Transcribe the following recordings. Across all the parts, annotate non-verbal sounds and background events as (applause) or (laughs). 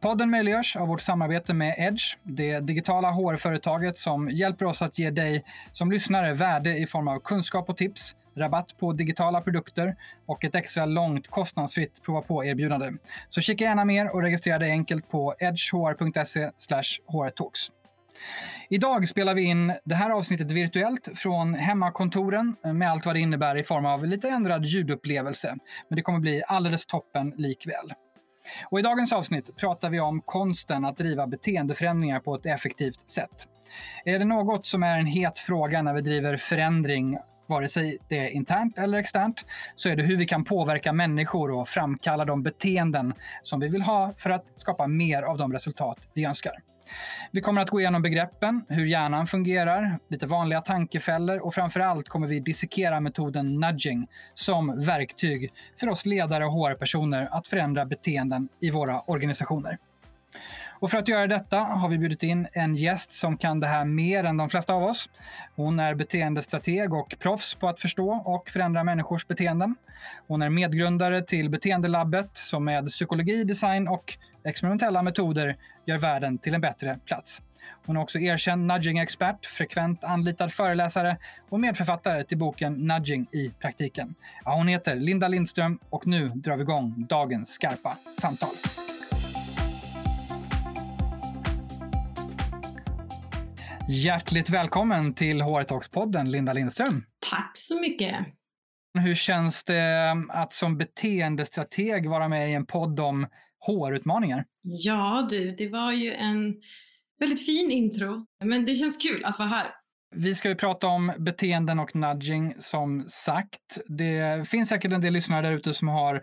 Podden möjliggörs av vårt samarbete med Edge, det digitala HR-företaget som hjälper oss att ge dig som lyssnare värde i form av kunskap och tips, rabatt på digitala produkter och ett extra långt kostnadsfritt prova på-erbjudande. Så kika gärna mer och registrera dig enkelt på edgehr.se hrtalks. Idag spelar vi in det här avsnittet virtuellt från hemmakontoren med allt vad det innebär i form av lite ändrad ljudupplevelse. Men det kommer bli alldeles toppen likväl. Och I dagens avsnitt pratar vi om konsten att driva beteendeförändringar på ett effektivt sätt. Är det något som är en het fråga när vi driver förändring vare sig det är internt eller externt, så är det hur vi kan påverka människor och framkalla de beteenden som vi vill ha för att skapa mer av de resultat vi önskar. Vi kommer att gå igenom begreppen, hur hjärnan fungerar, lite vanliga tankefällor och framför allt kommer vi dissekera metoden nudging som verktyg för oss ledare och HR-personer att förändra beteenden i våra organisationer. Och för att göra detta har vi bjudit in en gäst som kan det här mer än de flesta av oss. Hon är beteendestrateg och proffs på att förstå och förändra människors beteenden. Hon är medgrundare till Beteendelabbet som med psykologi, design och experimentella metoder gör världen till en bättre plats. Hon är också erkänd nudging-expert, frekvent anlitad föreläsare och medförfattare till boken Nudging i praktiken. Ja, hon heter Linda Lindström och nu drar vi igång dagens skarpa samtal. Hjärtligt välkommen till HR Talks-podden, Linda Lindström. Tack så mycket. Hur känns det att som beteendestrateg vara med i en podd om HR-utmaningar? Ja du, det var ju en väldigt fin intro. Men det känns kul att vara här. Vi ska ju prata om beteenden och nudging som sagt. Det finns säkert en del lyssnare där ute som har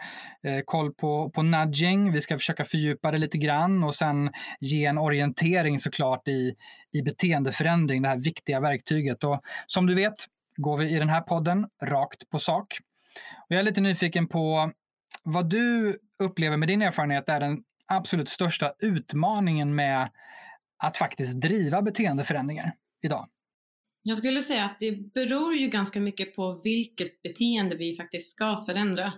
eh, koll på, på nudging. Vi ska försöka fördjupa det lite grann och sen ge en orientering såklart i, i beteendeförändring, det här viktiga verktyget. Och som du vet går vi i den här podden rakt på sak. Och jag är lite nyfiken på vad du upplever med din erfarenhet är den absolut största utmaningen med att faktiskt driva beteendeförändringar idag? Jag skulle säga att det beror ju ganska mycket på vilket beteende vi faktiskt ska förändra.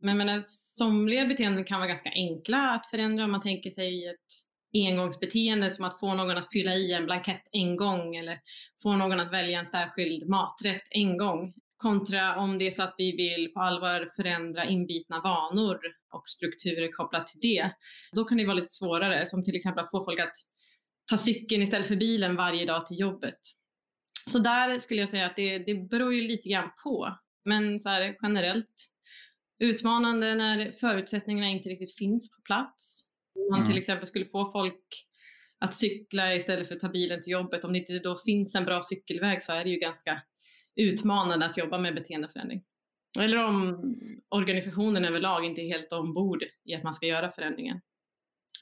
Men menar, somliga beteenden kan vara ganska enkla att förändra om man tänker sig ett engångsbeteende som att få någon att fylla i en blankett en gång eller få någon att välja en särskild maträtt en gång. Kontra om det är så att vi vill på allvar förändra inbitna vanor och strukturer kopplat till det. Då kan det vara lite svårare, som till exempel att få folk att ta cykeln istället för bilen varje dag till jobbet. Så där skulle jag säga att det, det beror ju lite grann på. Men så här, generellt utmanande när förutsättningarna inte riktigt finns på plats. Om man mm. till exempel skulle få folk att cykla istället för att ta bilen till jobbet. Om det inte då finns en bra cykelväg så är det ju ganska utmanande att jobba med beteendeförändring. Eller om organisationen överlag inte är helt ombord i att man ska göra förändringen.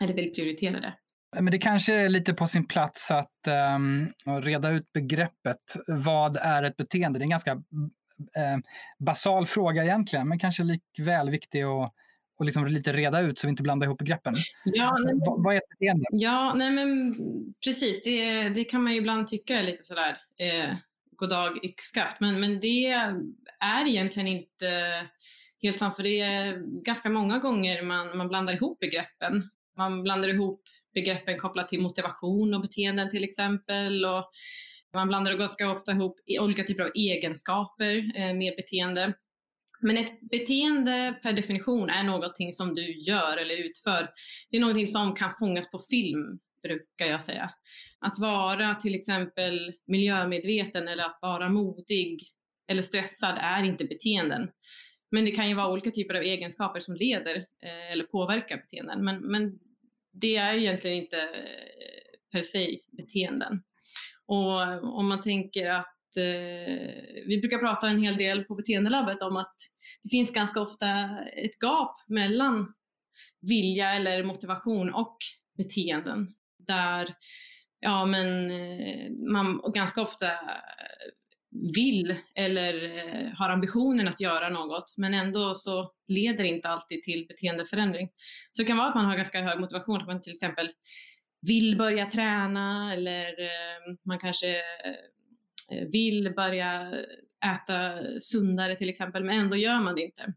Eller vill prioritera det. Men det kanske är lite på sin plats att um, reda ut begreppet. Vad är ett beteende? Det är en ganska uh, basal fråga egentligen, men kanske likväl viktig att och liksom lite reda ut så vi inte blandar ihop begreppen. Ja, nej, vad, vad är ett beteende? Ja, nej men precis. Det, det kan man ju ibland tycka är lite sådär eh, goddag yxskaft. Men, men det är egentligen inte helt sant, för det är ganska många gånger man, man blandar ihop begreppen. Man blandar ihop begreppen kopplat till motivation och beteenden till exempel. Och man blandar ganska ofta ihop olika typer av egenskaper eh, med beteende. Men ett beteende per definition är någonting som du gör eller utför. Det är någonting som kan fångas på film, brukar jag säga. Att vara till exempel miljömedveten eller att vara modig eller stressad är inte beteenden. Men det kan ju vara olika typer av egenskaper som leder eh, eller påverkar beteenden. Men, men det är egentligen inte eh, per se beteenden. Och om man tänker att eh, vi brukar prata en hel del på beteendelabbet om att det finns ganska ofta ett gap mellan vilja eller motivation och beteenden där ja, men, eh, man ganska ofta vill eller eh, har ambitionen att göra något, men ändå så leder det inte alltid till beteendeförändring. Så det kan vara att man har ganska hög motivation, att man till exempel vill börja träna eller eh, man kanske vill börja äta sundare till exempel, men ändå gör man det inte.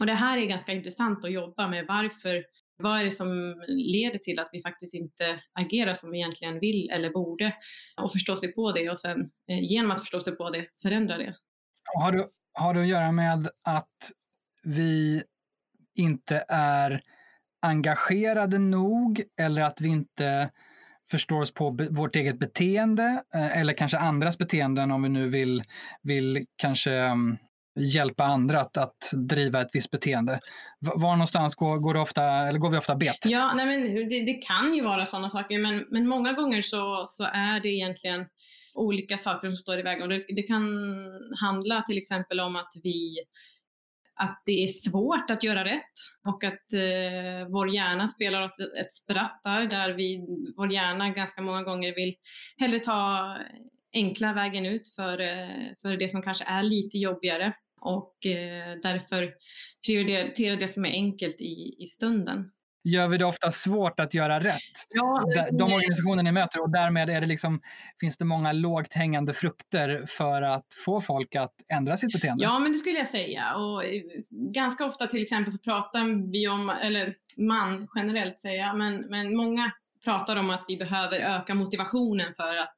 Och det här är ganska intressant att jobba med. Varför vad är det som leder till att vi faktiskt inte agerar som vi egentligen vill eller borde? Och förstå sig på det och sen eh, genom att förstå sig på det förändra det. Har det, har det att göra med att vi inte är engagerade nog eller att vi inte förstår oss på vårt eget beteende eh, eller kanske andras beteenden om vi nu vill, vill kanske mm, hjälpa andra att, att driva ett visst beteende. Var någonstans går, går, det ofta, eller går vi ofta bet? Ja, nej men det, det kan ju vara sådana saker, men, men många gånger så, så är det egentligen olika saker som står i vägen. Det, det kan handla till exempel om att vi att det är svårt att göra rätt och att eh, vår hjärna spelar åt ett spratt där, där vi, vår hjärna ganska många gånger vill hellre ta enkla vägen ut för, eh, för det som kanske är lite jobbigare och eh, därför prioritera det som är enkelt i, i stunden. Gör vi det ofta svårt att göra rätt? Ja, De organisationer ni möter och därmed är det liksom, finns det många lågt hängande frukter för att få folk att ändra sitt beteende? Ja, men det skulle jag säga. Och eh, ganska ofta till exempel så pratar vi om, eller man generellt säger men, men många pratar om att vi behöver öka motivationen för att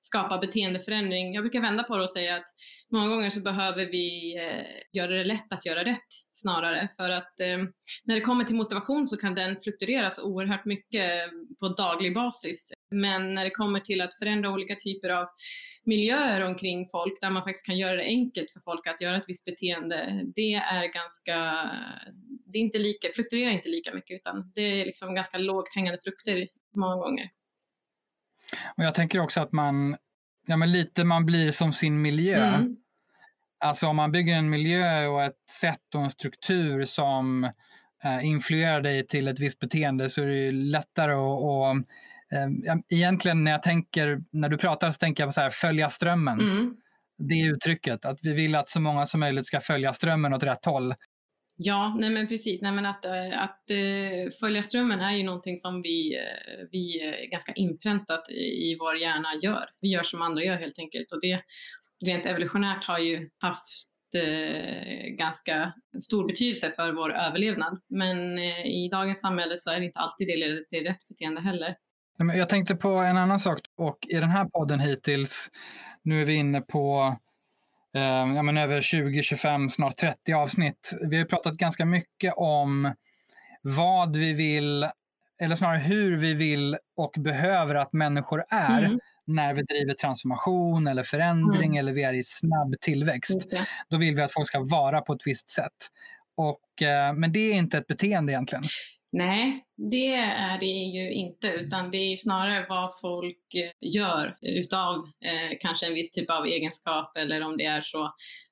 skapa beteendeförändring. Jag brukar vända på det och säga att många gånger så behöver vi eh, göra det lätt att göra rätt snarare. För att eh, när det kommer till motivation så kan den fluktuera så oerhört mycket eh, på daglig basis. Men när det kommer till att förändra olika typer av miljöer omkring folk där man faktiskt kan göra det enkelt för folk att göra ett visst beteende, det är ganska, det är inte lika, fluktuerar inte lika mycket utan det är liksom ganska lågt hängande frukter många gånger. Och jag tänker också att man, ja men lite man blir som sin miljö. Mm. Alltså om man bygger en miljö och ett sätt och en struktur som eh, influerar dig till ett visst beteende så är det lättare att och, eh, egentligen när jag tänker, när du pratar så tänker jag på så här, följa strömmen. Mm. Det är uttrycket, att vi vill att så många som möjligt ska följa strömmen åt rätt håll. Ja, nej men precis. Nej men att, eh, att eh, följa strömmen är ju någonting som vi, eh, vi ganska inpräntat i, vår hjärna gör. Vi gör som andra gör helt enkelt och det rent evolutionärt har ju haft ganska stor betydelse för vår överlevnad. Men i dagens samhälle så är det inte alltid det leder till rätt beteende heller. Jag tänkte på en annan sak och i den här podden hittills, nu är vi inne på ja, men över 20, 25, snart 30 avsnitt. Vi har pratat ganska mycket om vad vi vill, eller snarare hur vi vill och behöver att människor är mm. när vi driver transformation eller förändring mm. eller vi är i snabb tillväxt. Okay. Då vill vi att folk ska vara på ett visst sätt. Och, eh, men det är inte ett beteende egentligen. Nej, det är det ju inte, utan det är snarare vad folk eh, gör utav eh, kanske en viss typ av egenskap eller om det är så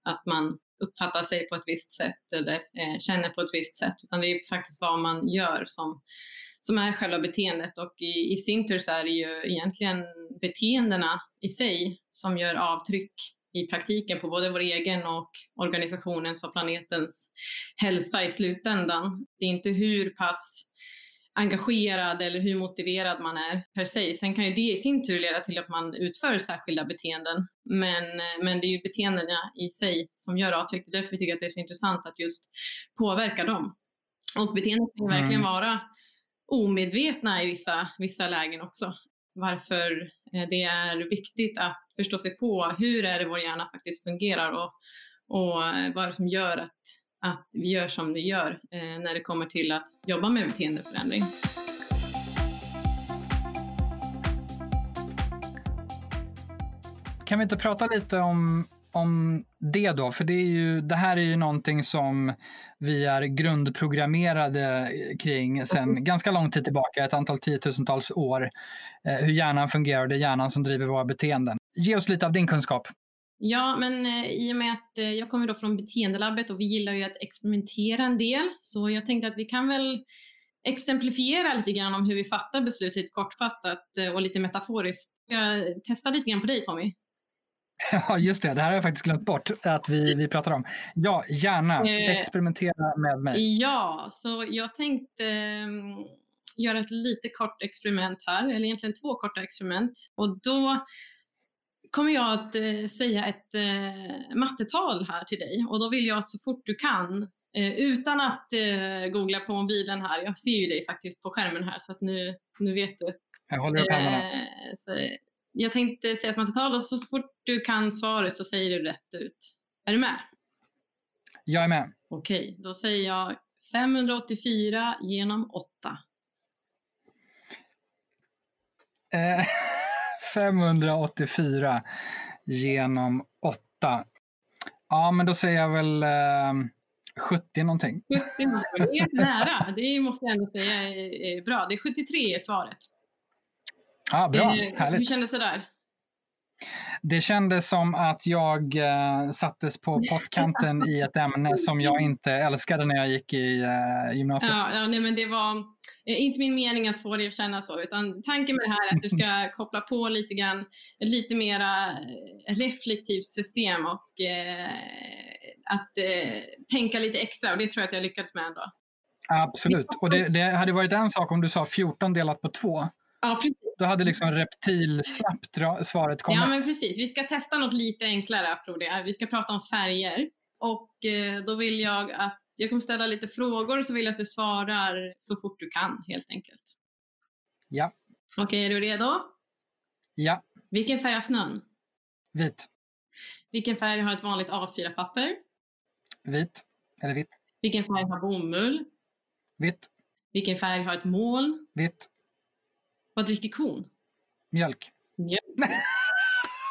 att man uppfattar sig på ett visst sätt eller eh, känner på ett visst sätt, utan det är faktiskt vad man gör som, som är själva beteendet. Och i, i sin tur så är det ju egentligen beteendena i sig som gör avtryck i praktiken på både vår egen och organisationens och planetens hälsa i slutändan. Det är inte hur pass engagerad eller hur motiverad man är per se. Sen kan ju det i sin tur leda till att man utför särskilda beteenden. Men, men det är ju beteendena i sig som gör avtryck. Det är därför vi tycker att det är så intressant att just påverka dem. Och beteenden kan ju verkligen mm. vara omedvetna i vissa, vissa lägen också. Varför eh, det är viktigt att förstå sig på hur är det vår hjärna faktiskt fungerar och, och eh, vad är det som gör att, att vi gör som vi gör eh, när det kommer till att jobba med beteendeförändring. Kan vi inte prata lite om om det då, för det, är ju, det här är ju någonting som vi är grundprogrammerade kring sedan mm. ganska lång tid tillbaka, ett antal tiotusentals år. Eh, hur hjärnan fungerar och det är hjärnan som driver våra beteenden. Ge oss lite av din kunskap. Ja, men eh, i och med att eh, jag kommer då från beteendelabbet och vi gillar ju att experimentera en del, så jag tänkte att vi kan väl exemplifiera lite grann om hur vi fattar beslut lite kortfattat och lite metaforiskt. Jag ska testa lite grann på dig Tommy. (laughs) Ja, just det. Det här har jag faktiskt glömt bort att vi, vi pratar om. Ja, gärna. Eh, Experimentera med mig. Ja, så jag tänkte um, göra ett lite kort experiment här, eller egentligen två korta experiment. Och då kommer jag att uh, säga ett uh, mattetal här till dig och då vill jag att så fort du kan uh, utan att googla på mobilen här, jag ser ju dig faktiskt på skärmen här så att nu, nu vet du. Jag håller upp händerna. Jag tänkte säga ett mattetal och så fort du kan svaret så säger du rätt ut. Är du med? Jag är med. Okej, då säger jag 584 genom 8. (laughs) Eh, 584 genom 8. Ja, men då säger jag väl eh, 70 någonting. 70, det är nära. Det måste jag ändå säga är, bra. Det är 73 är svaret. Ja, bra. Eh, Härligt. Hur kändes det där? Det kändes som att jag eh, sattes på pottkanten i ett ämne som jag inte älskade när jag gick i eh, gymnasiet. Ja, ja nej, men det var inte min mening att få dig att känna så, utan tanken med det här är att du ska (laughs) koppla på lite grann, lite mera eh, reflektivt system och eh, att eh, tänka lite extra och det tror jag att jag lyckades med ändå. Absolut. Och det, det hade varit en sak om du sa 14 delat på 2. Ja, precis. Då hade liksom reptilsnabbt svaret kommit. Ja, men precis. Vi ska testa något lite enklare apropå det. Vi ska prata om färger. Och eh, då vill jag att jag kommer ställa lite frågor så vill jag att du svarar så fort du kan helt enkelt. Ja. Okej, är du redo? Ja. Vilken färg har snön? Vit. Vilken färg har ett vanligt A4-papper? Vit. Eller vitt. Vilken färg har bomull? Vitt. Vilken färg har ett moln? Vitt. Vad dricker kon? Mjölk. Mjölk. (laughs)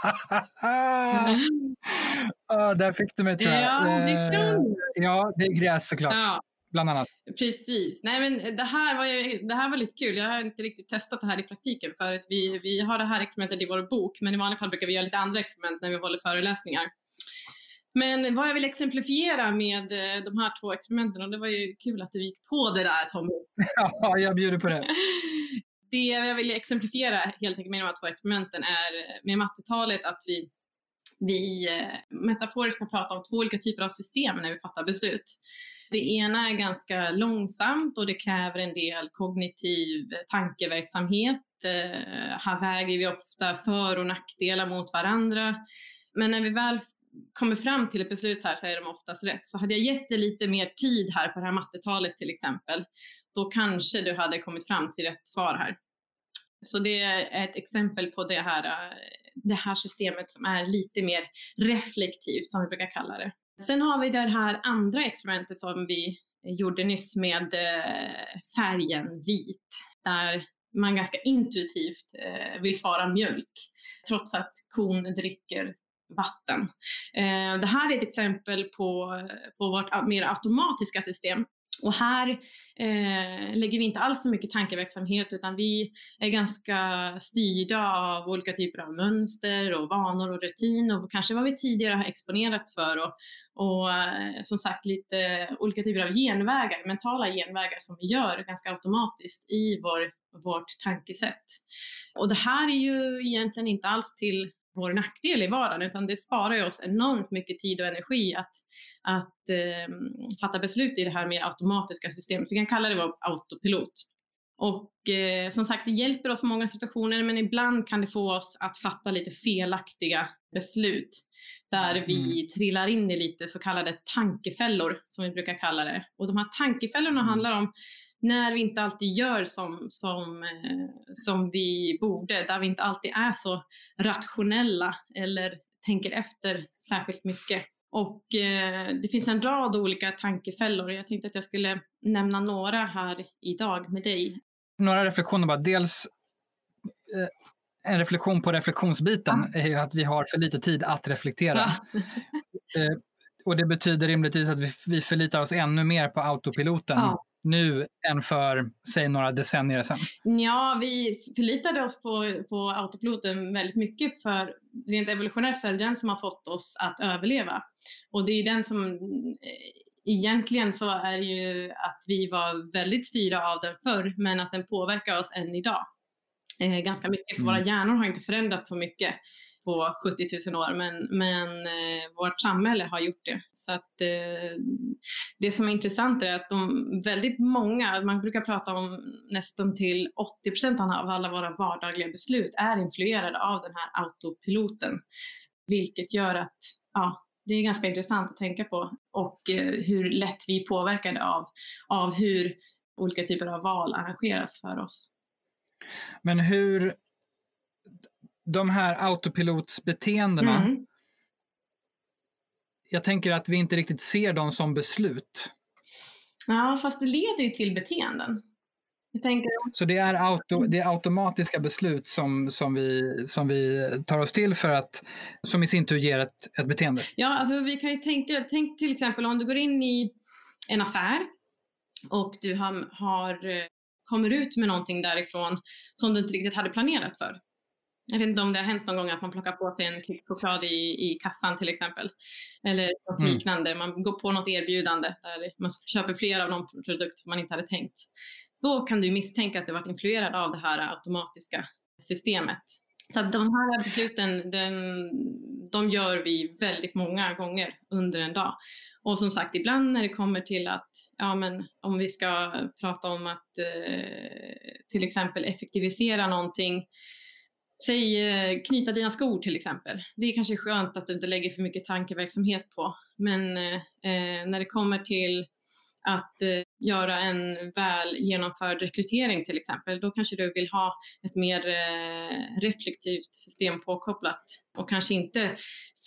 (laughs) (laughs) ah, där fick du mig tror jag. Ja, det Eh, ja, det är gräs såklart. Ja, Bland annat. precis. Nej, men det här, var ju, det här var lite kul. Jag har inte riktigt testat det här i praktiken förut. Vi, vi har det här experimentet i vår bok, men i vanliga fall brukar vi göra lite andra experiment när vi håller föreläsningar. Men vad jag vill exemplifiera med eh, de här två experimenten, och det var ju kul att du gick på det där Tommy. (laughs) Ja, jag bjuder på det. (laughs) Det jag vill exemplifiera helt enkelt med de här två experimenten är med mattetalet att vi, vi eh, metaforiskt kan prata om två olika typer av system när vi fattar beslut. Det ena är ganska långsamt och det kräver en del kognitiv eh, tankeverksamhet. Eh, här väger vi ofta för och nackdelar mot varandra. Men när vi väl kommer fram till ett beslut här så är de oftast rätt. Så hade jag gett dig lite mer tid här på det här mattetalet till exempel, då kanske du hade kommit fram till rätt svar här. Så det är ett exempel på det här, det här systemet som är lite mer reflektivt som vi brukar kalla det. Sen har vi det här andra experimentet som vi gjorde nyss med eh, färgen vit, där man ganska intuitivt eh, vill svara mjölk, trots att kon dricker vatten. Eh, det här är ett exempel på, på vårt ah, mer automatiska system. Och här eh, lägger vi inte alls så mycket tankeverksamhet utan vi är ganska styrda av olika typer av mönster och vanor och rutin och kanske vad vi tidigare har exponerats för och, och eh, som sagt lite olika typer av genvägar, mentala genvägar som vi gör ganska automatiskt i vår, vårt tankesätt. Och det här är ju egentligen inte alls till vår nackdel i vardagen, utan det sparar ju oss enormt mycket tid och energi att, att eh, fatta beslut i det här mer automatiska systemet. Vi kan kalla det vår autopilot. Och eh, som sagt, det hjälper oss i många situationer, men ibland kan det få oss att fatta lite felaktiga beslut där vi trillar in i lite så kallade tankefällor, som vi brukar kalla det. Och de här tankefällorna handlar om när vi inte alltid gör som, som, eh, som vi borde, där vi inte alltid är så rationella eller tänker efter särskilt mycket. Och eh, det finns en rad olika tankefällor. Jag tänkte att jag skulle nämna några här idag med dig. Några reflektioner bara. Dels eh, en reflektion på reflektionsbiten är ju att vi har för lite tid att reflektera. Eh, och det betyder rimligtvis att vi, vi förlitar oss ännu mer på autopiloten Ja. Nu än för, säg några decennier sedan. Ja, vi förlitade oss på, på autopiloten väldigt mycket för rent evolutionärt så är det den som har fått oss att överleva. Och det är den som eh, egentligen så är det ju att vi var väldigt styrda av den förr, men att den påverkar oss än idag. Eh, ganska mycket, för Mm. våra hjärnor har inte förändrats så mycket på 70 000 år, men, men eh, vårt samhälle har gjort det. Så att eh, det som är intressant är att de väldigt många, man brukar prata om nästan till 80 procent av alla våra vardagliga beslut är influerade av den här autopiloten, vilket gör att ja, det är ganska intressant att tänka på och eh, hur lätt vi är påverkade av, av hur olika typer av val arrangeras för oss. Men hur, de här autopilotsbeteendena, mm. jag tänker att vi inte riktigt ser dem som beslut. Ja, fast det leder ju till beteenden. Tänker... Så det är, auto, det är automatiska beslut som, som, vi, som vi tar oss till för att, som i sin tur ger ett, ett beteende? Ja, alltså vi kan ju tänka, tänk till exempel om du går in i en affär och du har, har, eh, kommer ut med någonting därifrån som du inte riktigt hade planerat för. Jag vet inte om det har hänt någon gång att man plockar på sig en klick choklad i, i kassan till exempel. Eller något mm. liknande. Man går på något erbjudande där man köper fler av någon produkt man inte hade tänkt. Då kan du misstänka att du varit influerad av det här automatiska systemet. Så de här besluten, den, de gör vi väldigt många gånger under en dag. Och som sagt, ibland när det kommer till att, ja men om vi ska prata om att eh, till exempel effektivisera någonting, säg eh, knyta dina skor till exempel. Det är kanske skönt att du inte lägger för mycket tankeverksamhet på, men eh, eh, när det kommer till att eh, göra en väl genomförd rekrytering till exempel, då kanske du vill ha ett mer eh, reflektivt system påkopplat och kanske inte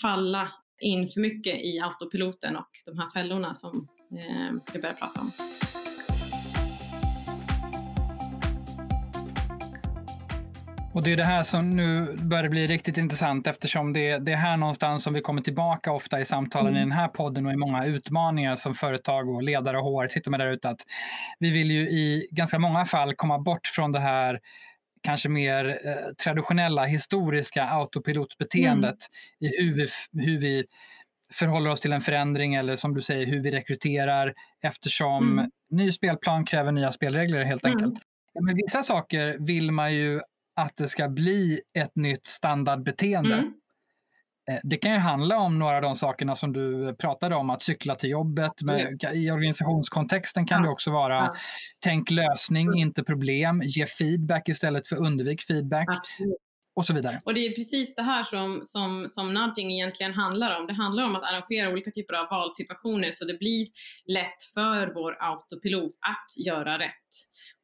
falla in för mycket i autopiloten och de här fällorna som eh, vi börjar prata om. Och det är det här som nu börjar bli riktigt intressant eftersom det, det är här någonstans som vi kommer tillbaka ofta i samtalen mm. i den här podden och i många utmaningar som företag och ledare och HR sitter med där ute. Att vi vill ju i ganska många fall komma bort från det här kanske mer eh, traditionella historiska autopilotbeteendet mm. i hur vi, hur vi förhåller oss till en förändring eller som du säger hur vi rekryterar eftersom mm. ny spelplan kräver nya spelregler helt mm. enkelt. Men vissa saker vill man ju att det ska bli ett nytt standardbeteende. Mm. Eh, det kan ju handla om några av de sakerna som du pratade om, att cykla till jobbet. Med, I organisationskontexten kan det också vara ja. tänk lösning, mm. inte problem, ge feedback istället för undvik feedback. Absolut. Och så vidare. Och det är precis det här som, som, som nudging egentligen handlar om. Det handlar om att arrangera olika typer av valsituationer så det blir lätt för vår autopilot att göra rätt.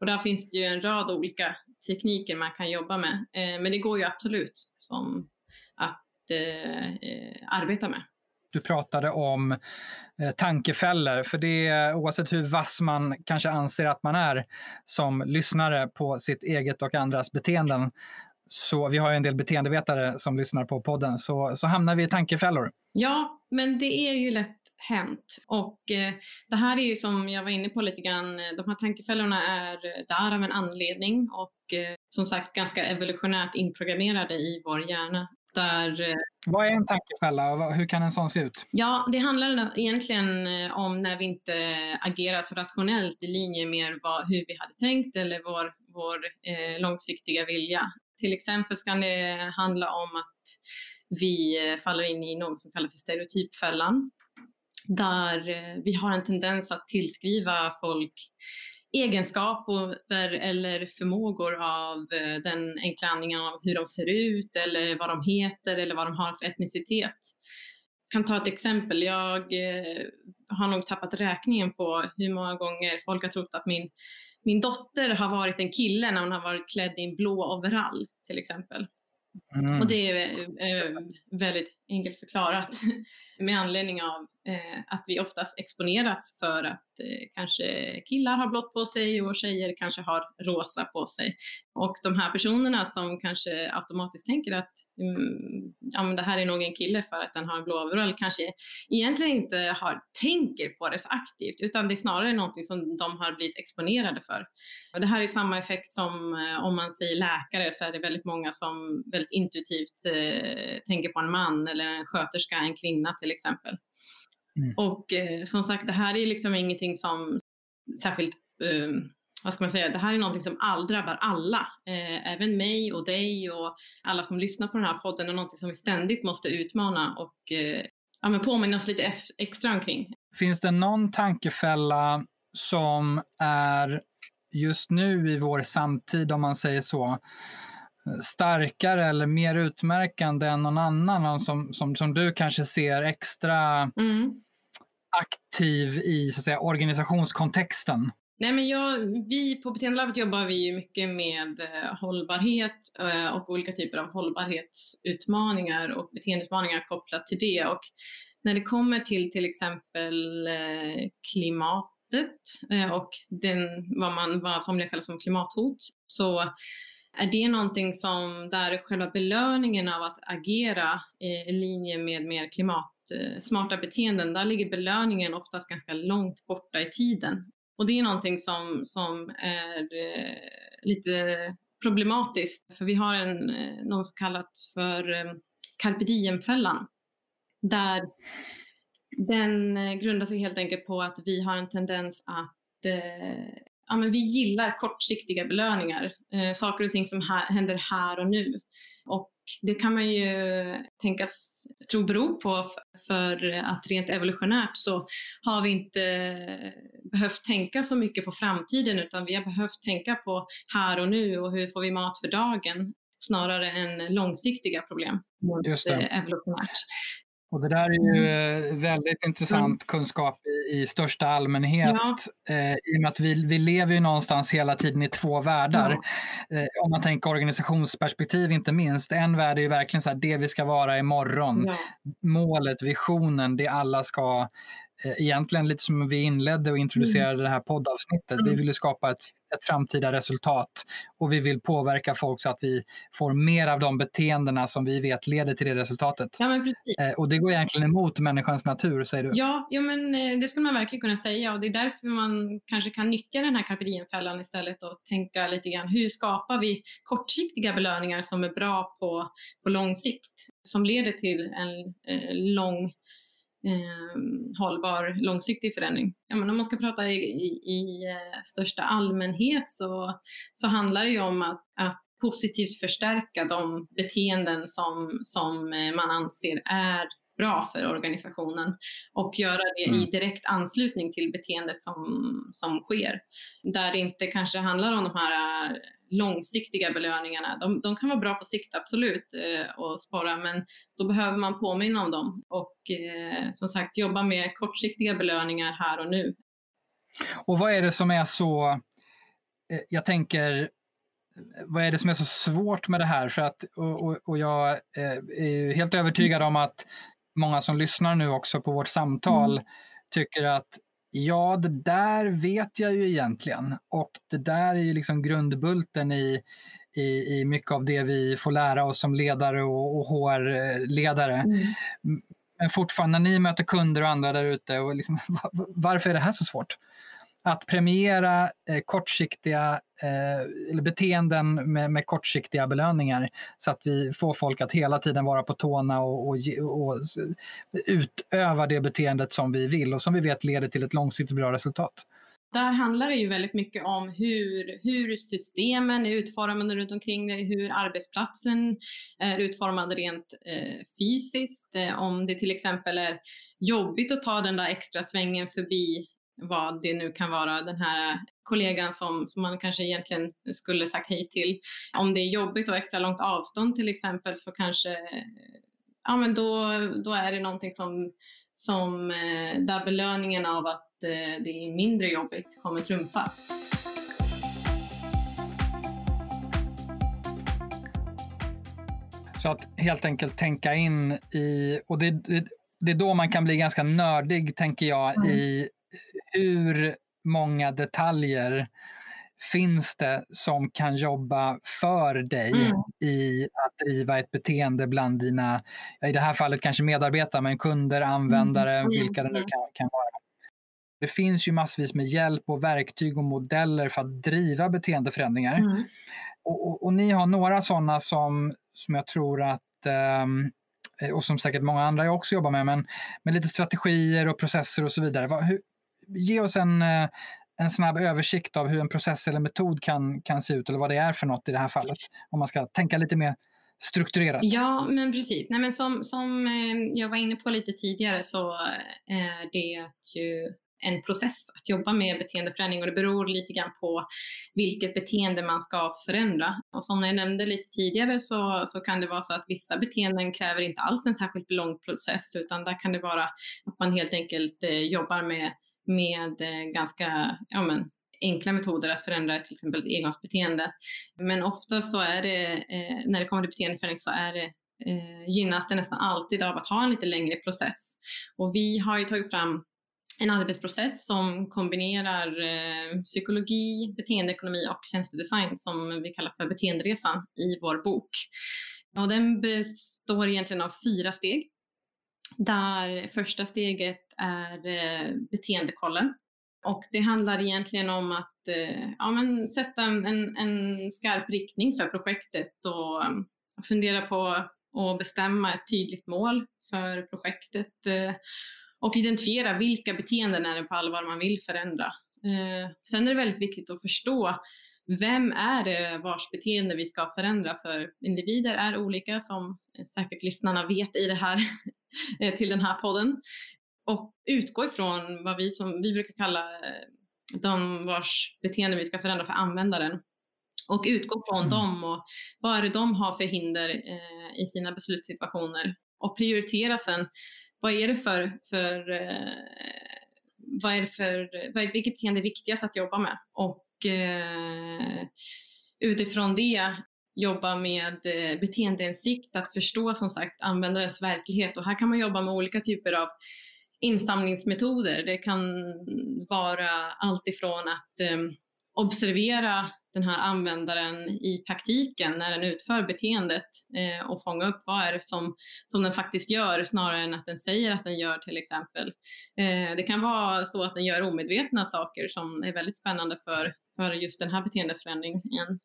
Och där finns det ju en rad olika tekniker man kan jobba med. Eh, men det går ju absolut som att eh, eh, arbeta med. Du pratade om eh, tankefällor, för det oavsett hur vass man kanske anser att man är som lyssnare på sitt eget och andras beteenden, så vi har ju en del beteendevetare som lyssnar på podden, så, så hamnar vi i tankefällor. Ja, men det är ju lätt hänt. Och eh, det här är ju som jag var inne på lite grann, de här tankefällorna är där av en anledning och eh, som sagt ganska evolutionärt inprogrammerade i vår hjärna. Där, eh, Vad är en tankefälla och hur kan en sån se ut? Ja, det handlar egentligen eh, om när vi inte agerar så rationellt i linje med vad, hur vi hade tänkt eller vår, vår eh, långsiktiga vilja. Till exempel så kan det handla om att vi eh, faller in i något som kallas för stereotypfällan där eh, vi har en tendens att tillskriva folk egenskaper eller förmågor av eh, den enkla anledningen av hur de ser ut eller vad de heter eller vad de har för etnicitet. Jag kan ta ett exempel. Jag eh, har nog tappat räkningen på hur många gånger folk har trott att min, min dotter har varit en kille när hon har varit klädd i en blå overall till exempel. Mm. Och det är väldigt enkelt förklarat (laughs) med anledning av Eh, att vi oftast exponeras för att eh, kanske killar har blått på sig och tjejer kanske har rosa på sig. Och de här personerna som kanske automatiskt tänker att mm, ja, men det här är nog en kille för att den har en blå overall kanske egentligen inte har, tänker på det så aktivt utan det är snarare någonting som de har blivit exponerade för. Och det här är samma effekt som eh, om man säger läkare så är det väldigt många som väldigt intuitivt eh, tänker på en man eller en sköterska, en kvinna till exempel. Mm. Och eh, som sagt, det här är liksom ingenting som särskilt eh, vad ska man säga, det här är någonting som all, drabbar alla. Eh, även mig och dig och alla som lyssnar på den här podden och någonting som vi ständigt måste utmana och eh, ja, men påminna oss lite extra omkring. Finns det någon tankefälla som är just nu i vår samtid, om man säger så, starkare eller mer utmärkande än någon annan som, som, som du kanske ser extra mm aktiv i så att säga, organisationskontexten? Nej, men jag, vi på Beteendelabbet jobbar vi ju mycket med eh, hållbarhet eh, och olika typer av hållbarhetsutmaningar och beteendeutmaningar kopplat till det. Och när det kommer till till exempel eh, klimatet och den, vad, man, vad somliga kallar som klimathot så är det någonting som där själva belöningen av att agera i linje med mer klimat Eh, smarta beteenden, där ligger belöningen oftast ganska långt borta i tiden. Och det är någonting som, som är eh, lite problematiskt, för vi har en, eh, något som kallat för eh, carpe diem-fällan, där den grundar sig helt enkelt på att vi har en tendens att ja, men vi gillar kortsiktiga belöningar, eh, saker och ting som här, händer här och nu. Och det kan man ju tänkas tro beror på för att rent evolutionärt så har vi inte behövt tänka så mycket på framtiden utan vi har behövt tänka på här och nu och hur får vi mat för dagen snarare än långsiktiga problem Just det. evolutionärt. Och det där är ju mm. Eh, väldigt intressant mm. kunskap i, i, största allmänhet. Ja. Eh, I och med att vi, vi lever ju någonstans hela tiden i två världar. Ja. Eh, om man tänker organisationsperspektiv inte minst. En värld är ju verkligen så här, det vi ska vara imorgon. Ja. Målet, visionen, det alla ska egentligen lite som vi inledde och introducerade mm. det här poddavsnittet. Mm. Vi vill skapa ett, ett framtida resultat och vi vill påverka folk så att vi får mer av de beteendena som vi vet leder till det resultatet. Ja, men precis. Eh, och det går egentligen emot människans natur, säger du? Ja, ja men eh, det skulle man verkligen kunna säga och det är därför man kanske kan nyttja den här carpe diem-fällan istället och tänka lite grann hur skapar vi kortsiktiga belöningar som är bra på, på lång sikt som leder till en eh, lång eh, hållbar långsiktig förändring. Ja, men om man ska prata i, i, i eh, största allmänhet så, så handlar det ju om att, att positivt förstärka de beteenden som, som eh, man anser är bra för organisationen och göra det mm. i direkt anslutning till beteendet som, som sker. Där det inte kanske handlar om de här långsiktiga belöningarna. De, de kan vara bra på sikt, absolut, eh, och spara, men då behöver man påminna om dem och eh, som sagt jobba med kortsiktiga belöningar här och nu. Och vad är det som är så, eh, jag tänker, vad är det som är så svårt med det här? För att, och, och, och jag eh, är helt övertygad om att många som lyssnar nu också på vårt samtal mm. tycker att Ja, det där vet jag ju egentligen. Och det där är ju liksom grundbulten i, i, i mycket av det vi får lära oss som ledare och, och HR-ledare. Mm. Men fortfarande, när ni möter kunder och andra där ute, liksom, (laughs) varför är det här så svårt? att premiera eh, kortsiktiga Eh, eller beteenden med, med, kortsiktiga belöningar så att vi får folk att hela tiden vara på tårna och, och, och, utöva det beteendet som vi vill och som vi vet leder till ett långsiktigt bra resultat. Där handlar det ju väldigt mycket om hur, hur systemen är utformade runt omkring dig, hur arbetsplatsen är utformad rent eh, fysiskt. Eh, om det till exempel är jobbigt att ta den där extra svängen förbi vad det nu kan vara, den här kollegan som, som man kanske egentligen skulle sagt hej till. Om det är jobbigt och extra långt avstånd till exempel så kanske ja, men då, då är det någonting som, som eh, där belöningen av att eh, det är mindre jobbigt kommer trumfa. Så att helt enkelt tänka in i, och det, det, det är då man kan bli ganska nördig tänker jag mm. i hur många detaljer finns det som kan jobba för dig mm. i att driva ett beteende bland dina, i det här fallet kanske medarbetare, men kunder, användare, mm. vilka det nu mm. kan, kan vara. Det finns ju massvis med hjälp och verktyg och modeller för att driva beteendeförändringar. Mm. Och, och, och, ni har några sådana som, som jag tror att um, och som säkert många andra också jobbar med, men med lite strategier och processer och så vidare. Hur, ge oss en, eh, en snabb översikt av hur en process eller metod kan, kan se ut eller vad det är för något i det här fallet? Om man ska tänka lite mer strukturerat. Ja, men precis. Nej, men som, som eh, jag var inne på lite tidigare så eh, är det ju en process att jobba med beteendeförändring och det beror lite grann på vilket beteende man ska förändra. Och som jag nämnde lite tidigare så, så kan det vara så att vissa beteenden kräver inte alls en särskilt lång process utan där kan det vara att man helt enkelt eh, jobbar med, med eh, ganska ja, men, enkla metoder att förändra till exempel ett engångsbeteende. Men ofta så är det, eh, när det kommer till beteendeförändring så är det eh, gynnas det nästan alltid av att ha en lite längre process. Och vi har ju tagit fram en arbetsprocess som kombinerar eh, psykologi, beteendeekonomi och tjänstedesign som vi kallar för beteenderesan i vår bok. Och den består egentligen av fyra steg. Där första steget är eh, beteendekollen. Och det handlar egentligen om att eh, ja, men sätta en, en skarp riktning för projektet och eh, fundera på att bestämma ett tydligt mål för projektet och identifiera vilka beteenden är det på allvar man vill förändra. Sen är det väldigt viktigt att förstå vem är det vars beteende vi ska förändra? För individer är olika, som säkert lyssnarna vet i det här, (laughs) eh, till den här podden. Och utgå ifrån vad vi, som, vi brukar kalla eh, de vars beteende vi ska förändra för användaren. Och utgå från mm. dem och vad är det de har för hinder eh, i sina beslutssituationer. Och prioritera sen vad är det för, för eh, vad är det för, vad är, vilket beteende är viktigast att jobba med? Och Eh, utifrån det jobba med eh, beteendeinsikt, att förstå som sagt användarens verklighet och här kan man jobba med olika typer av insamlingsmetoder. Det kan vara allt ifrån att eh, observera den här användaren i praktiken när den utför beteendet eh, och fånga upp vad är det som, som den faktiskt gör snarare än att den säger att den gör till exempel. Eh, det kan vara så att den gör omedvetna saker som är väldigt spännande för, för just den här beteendeförändringen.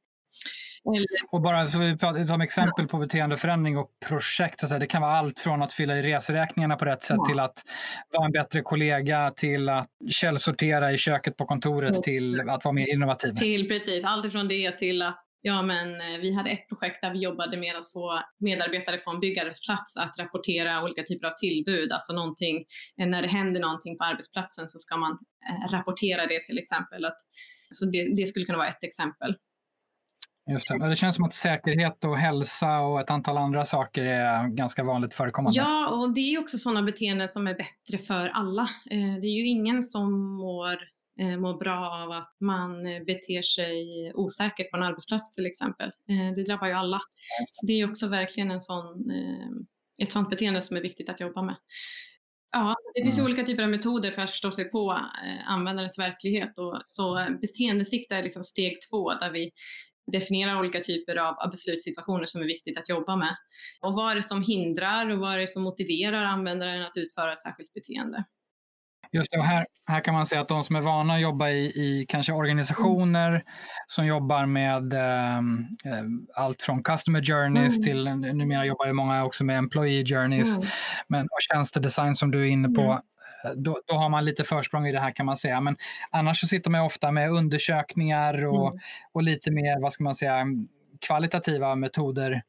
Och bara så vi pratar, som exempel på beteendeförändring och projekt, så det kan vara allt från att fylla i reseräkningarna på rätt sätt till att vara en bättre kollega, till att källsortera i köket på kontoret, till att vara mer innovativ. Till precis, allt ifrån det till att Ja, men eh, vi hade ett projekt där vi jobbade med att få medarbetare på en byggarbetsplats att rapportera olika typer av tillbud, alltså någonting, eh, när det händer någonting på arbetsplatsen så ska man eh, rapportera det till exempel. Att, så det, det skulle kunna vara ett exempel. Just det. det känns som att säkerhet och hälsa och ett antal andra saker är ganska vanligt förekommande. Ja, och det är också sådana beteenden som är bättre för alla. Eh, det är ju ingen som mår, eh, mår bra av att man beter sig osäkert på en arbetsplats till exempel. Eh, det drabbar ju alla. Så det är också verkligen en sån, ett sådant beteende som är viktigt att jobba med. Ja, det finns mm. olika typer av metoder för att förstå sig på eh, användarens verklighet. Och, så beteendesikt är liksom steg två där vi definierar olika typer av, beslutssituationer som är viktigt att jobba med. Och vad är det som hindrar och vad är det som motiverar användaren att utföra ett särskilt beteende? Just det, och här, här kan man säga att de som är vana att jobba i, i kanske organisationer mm. som jobbar med eh, allt från customer journeys mm. till numera jobbar ju många också med employee journeys mm. men, och tjänstedesign som du är inne på. Mm då, då, har man lite försprång i det här kan man säga. Men annars så sitter man ofta med undersökningar och, mm. och lite mer, vad ska man säga, kvalitativa metoder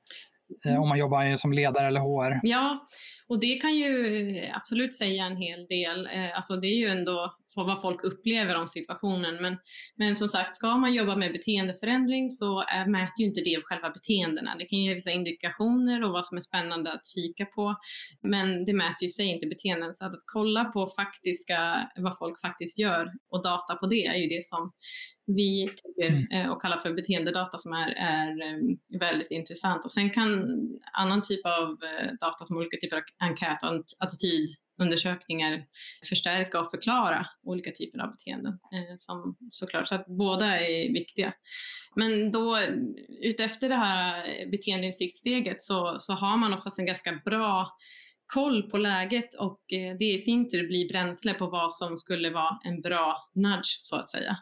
eh, mm. om man jobbar som ledare eller HR. Ja, och det kan ju absolut säga en hel del. Eh, alltså det är ju ändå vad folk upplever om situationen. Men, men som sagt, ska man jobba med beteendeförändring så äh, mäter ju inte det själva beteendena. Det kan ge vissa indikationer och vad som är spännande att kika på. Men det mäter ju sig inte beteenden. Så att, att kolla på faktiska, vad folk faktiskt gör och data på det är ju det som vi tycker mm. Eh, och kallar för beteendedata som är, är eh, väldigt intressant. Och sen kan annan typ av data som olika typer av enkät och attityd undersökningar förstärka och förklara olika typer av beteenden. Eh, som, såklart, så att båda är viktiga. Men då utefter det här eh, beteendeinsiktssteget så, så har man oftast en ganska bra koll på läget och eh, det i sin tur blir bränsle på vad som skulle vara en bra nudge så att säga.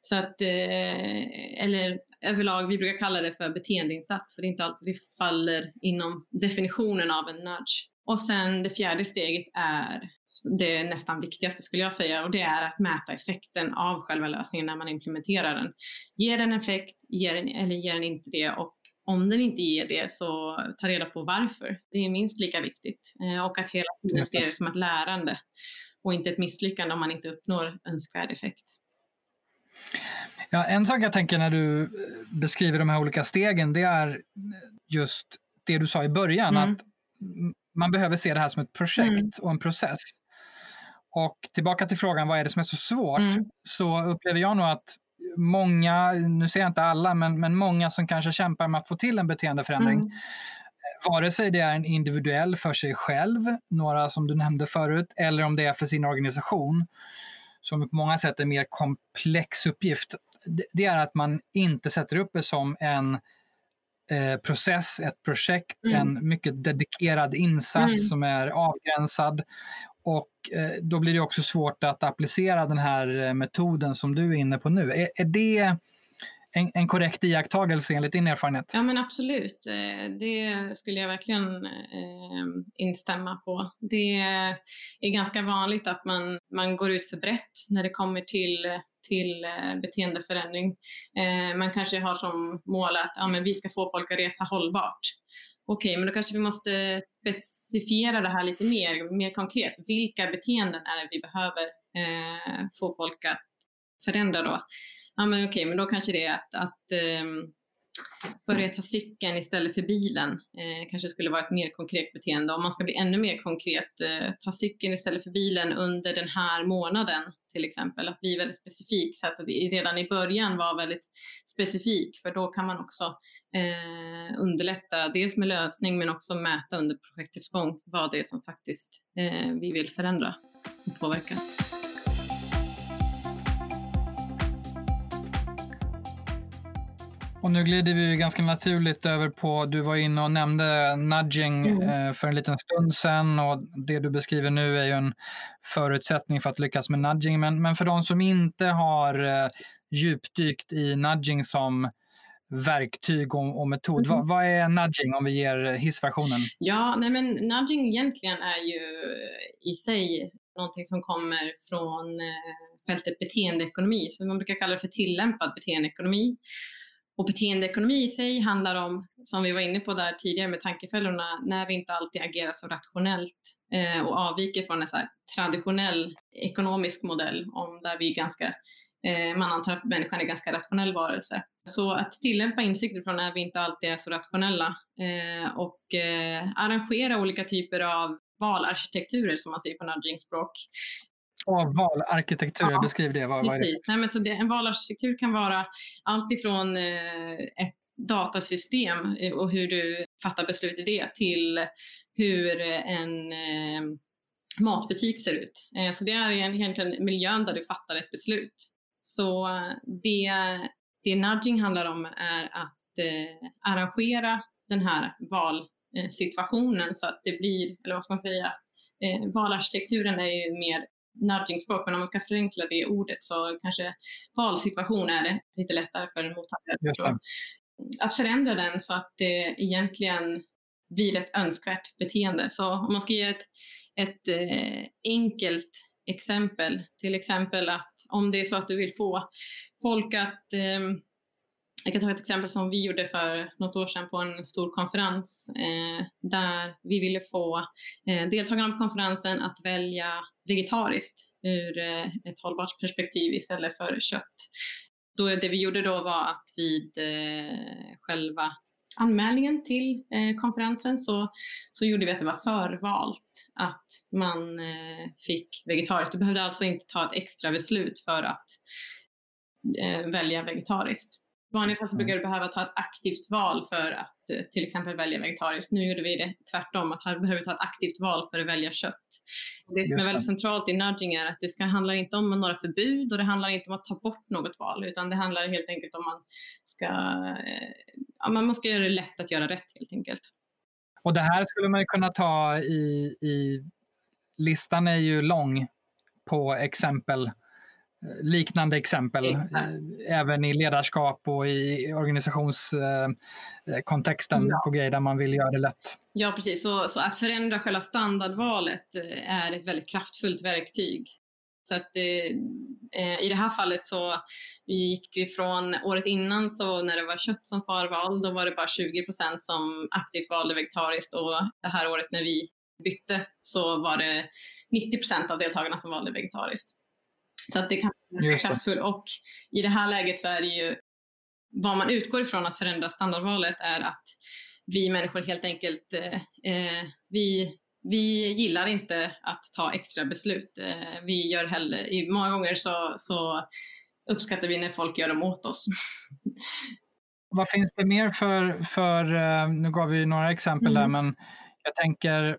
Så att, eh, eller överlag, vi brukar kalla det för beteendeinsats för det är inte alltid det faller inom definitionen av en nudge. Och sen det fjärde steget är det nästan viktigaste skulle jag säga och det är att mäta effekten av själva lösningen när man implementerar den. Ger den effekt ger den, eller ger den inte det och om den inte ger det så ta reda på varför. Det är minst lika viktigt eh, och att hela tiden se det som ett lärande och inte ett misslyckande om man inte uppnår önskvärd effekt. Ja, en sak jag tänker när du eh, beskriver de här olika stegen, det är just det du sa i början, mm. att man behöver se det här som ett projekt mm. och en process. Och tillbaka till frågan, vad är det som är så svårt? Mm. Så upplever jag nog att många, nu säger jag inte alla, men, men många som kanske kämpar med att få till en beteendeförändring, mm. vare sig det är en individuell för sig själv, några som du nämnde förut, eller om det är för sin organisation, som på många sätt är en mer komplex uppgift, det är att man inte sätter upp det som en eh, process, ett projekt, mm. en mycket dedikerad insats mm. som är avgränsad. Och eh, då blir det också svårt att applicera den här eh, metoden som du är inne på nu. Är, är det en, en korrekt iakttagelse enligt din erfarenhet? Ja men absolut, eh, det skulle jag verkligen eh, instämma på. Det är ganska vanligt att man, man går ut för brett när det kommer till till eh, beteendeförändring. Eh, man kanske har som mål att ja, men vi ska få folk att resa hållbart. Okej, okay, men då kanske vi måste specifiera det här lite mer, mer konkret. Vilka beteenden är det vi behöver eh, få folk att förändra då? ja men okej, men då kanske det är att, att ehm, börja ta cykeln istället för bilen. Eh, kanske skulle vara ett mer konkret beteende. Om man ska bli ännu mer konkret, eh, ta cykeln istället för bilen under den här månaden till exempel. Att bli väldigt specifik så att det redan i början var väldigt specifik för då kan man också eh, underlätta dels med lösning men också mäta under projektets gång vad det är som faktiskt eh, vi vill förändra och påverka. Och nu glider vi ganska naturligt över på, du var inne och nämnde nudging mm. eh, för en liten stund sedan och det du beskriver nu är ju en förutsättning för att lyckas med nudging. Men, men för de som inte har eh, djupdykt i nudging som verktyg och, och metod, mm. vad, vad, är nudging om vi ger hissversionen? Ja, nej men nudging egentligen är ju i sig någonting som kommer från eh, fältet beteendeekonomi, så man brukar kalla det för tillämpad beteendeekonomi. Och beteendeekonomi i sig handlar om, som vi var inne på där tidigare med tankefällorna, när vi inte alltid agerar så rationellt eh, och avviker från en så traditionell ekonomisk modell om där vi ganska, eh, man antar att människan är ganska rationell varelse. Så att tillämpa insikter från när vi inte alltid är så rationella eh, och eh, arrangera olika typer av valarkitekturer som man säger på nudging-språk och valarkitektur, ja, beskriv det. Vad, precis. Vad? Nej, men så det, en valarkitektur kan vara allt ifrån eh, ett datasystem eh, och hur du fattar beslut i det till hur en eh, matbutik ser ut. Eh, så det är egentligen miljön där du fattar ett beslut. Så det, det nudging handlar om är att eh, arrangera den här valsituationen så att det blir, eller vad ska man säga, eh, valarkitekturen är ju mer nudging-språk, men om man ska förenkla det ordet så kanske valsituation är det lite lättare för en mottagare att förändra den så att det egentligen blir ett önskvärt beteende. Så om man ska ge ett, ett eh, enkelt exempel, till exempel att om det är så att du vill få folk att eh, jag kan ta ett exempel som vi gjorde för något år sedan på en stor konferens eh, där vi ville få eh, deltagarna på konferensen att välja vegetariskt ur eh, ett hållbart perspektiv istället för kött. Då, det vi gjorde då var att vid eh, själva anmälningen till eh, konferensen så, så gjorde vi att det var förvalt att man eh, fick vegetariskt. Du behövde alltså inte ta ett extra beslut för att eh, välja vegetariskt vanliga fall så brukar mm. du behöva ta ett aktivt val för att eh, till exempel välja vegetariskt. Nu gjorde vi det tvärtom, att här behöver vi ta ett aktivt val för att välja kött. Det som är väldigt centralt i nudging är att det ska, handlar inte om några förbud och det handlar inte om att ta bort något val, utan det handlar helt enkelt om att man ska, eh, ja, man ska göra det lätt att göra rätt helt enkelt. Och det här skulle man kunna ta i, i listan är ju lång på exempel liknande exempel, Exakt. även i ledarskap och i organisationskontexten ja. på grejer där man vill göra det lätt. Ja, precis. Så, så att förändra själva standardvalet är ett väldigt kraftfullt verktyg. Så att eh, i det här fallet så gick vi från året innan så när det var kött som förval, då var det bara 20% som aktivt valde vegetariskt och det här året när vi bytte så var det 90% av deltagarna som valde vegetariskt. Så att det kan vara kraftfullt. Och i det här läget så är det ju vad man utgår ifrån att förändra standardvalet är att vi människor helt enkelt, eh, eh vi vi gillar inte att ta extra beslut. Eh, vi gör hellre, många gånger så, så uppskattar vi när folk gör dem åt oss. (laughs) Vad finns det mer för, för eh, nu gav vi några exempel mm. där, men jag tänker,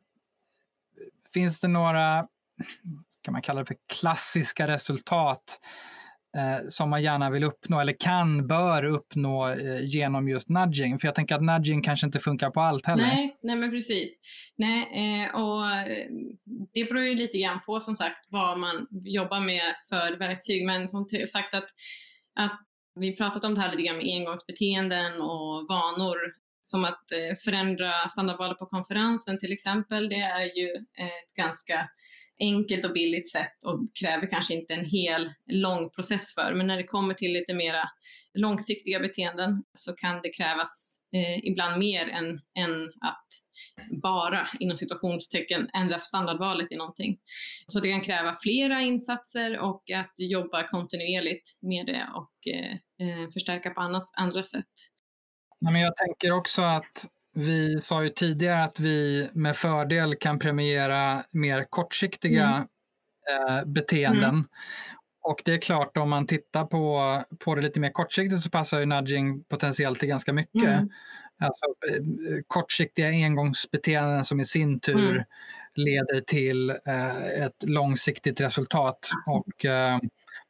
finns det några, kan man kalla det för klassiska resultat eh, som man gärna vill uppnå eller kan, bör uppnå eh, genom just nudging. För jag tänker att nudging kanske inte funkar på allt heller. Nej, nej men precis. Nej, eh, och eh, det beror ju lite grann på som sagt vad man jobbar med för verktyg. Men som sagt att, att vi pratat om det här lite grann med engångsbeteenden och vanor som att eh, förändra standardvalet på konferensen till exempel. Det är ju eh, ett ganska enkelt och billigt sätt och kräver kanske inte en hel lång process för. Men när det kommer till lite mera långsiktiga beteenden så kan det krävas eh, ibland mer än, än att bara inom situationstecken ändra standardvalet i någonting. Så det kan kräva flera insatser och att jobba kontinuerligt med det och eh, eh förstärka på annars, andra sätt. Men jag tänker också att vi sa ju tidigare att vi med fördel kan premiera mer kortsiktiga mm. eh, beteenden. Mm. Och det är klart, om man tittar på, på det lite mer kortsiktigt så passar ju nudging potentiellt till ganska mycket. Mm. Alltså eh, kortsiktiga engångsbeteenden som i sin tur mm. leder till eh, ett långsiktigt resultat. Och eh,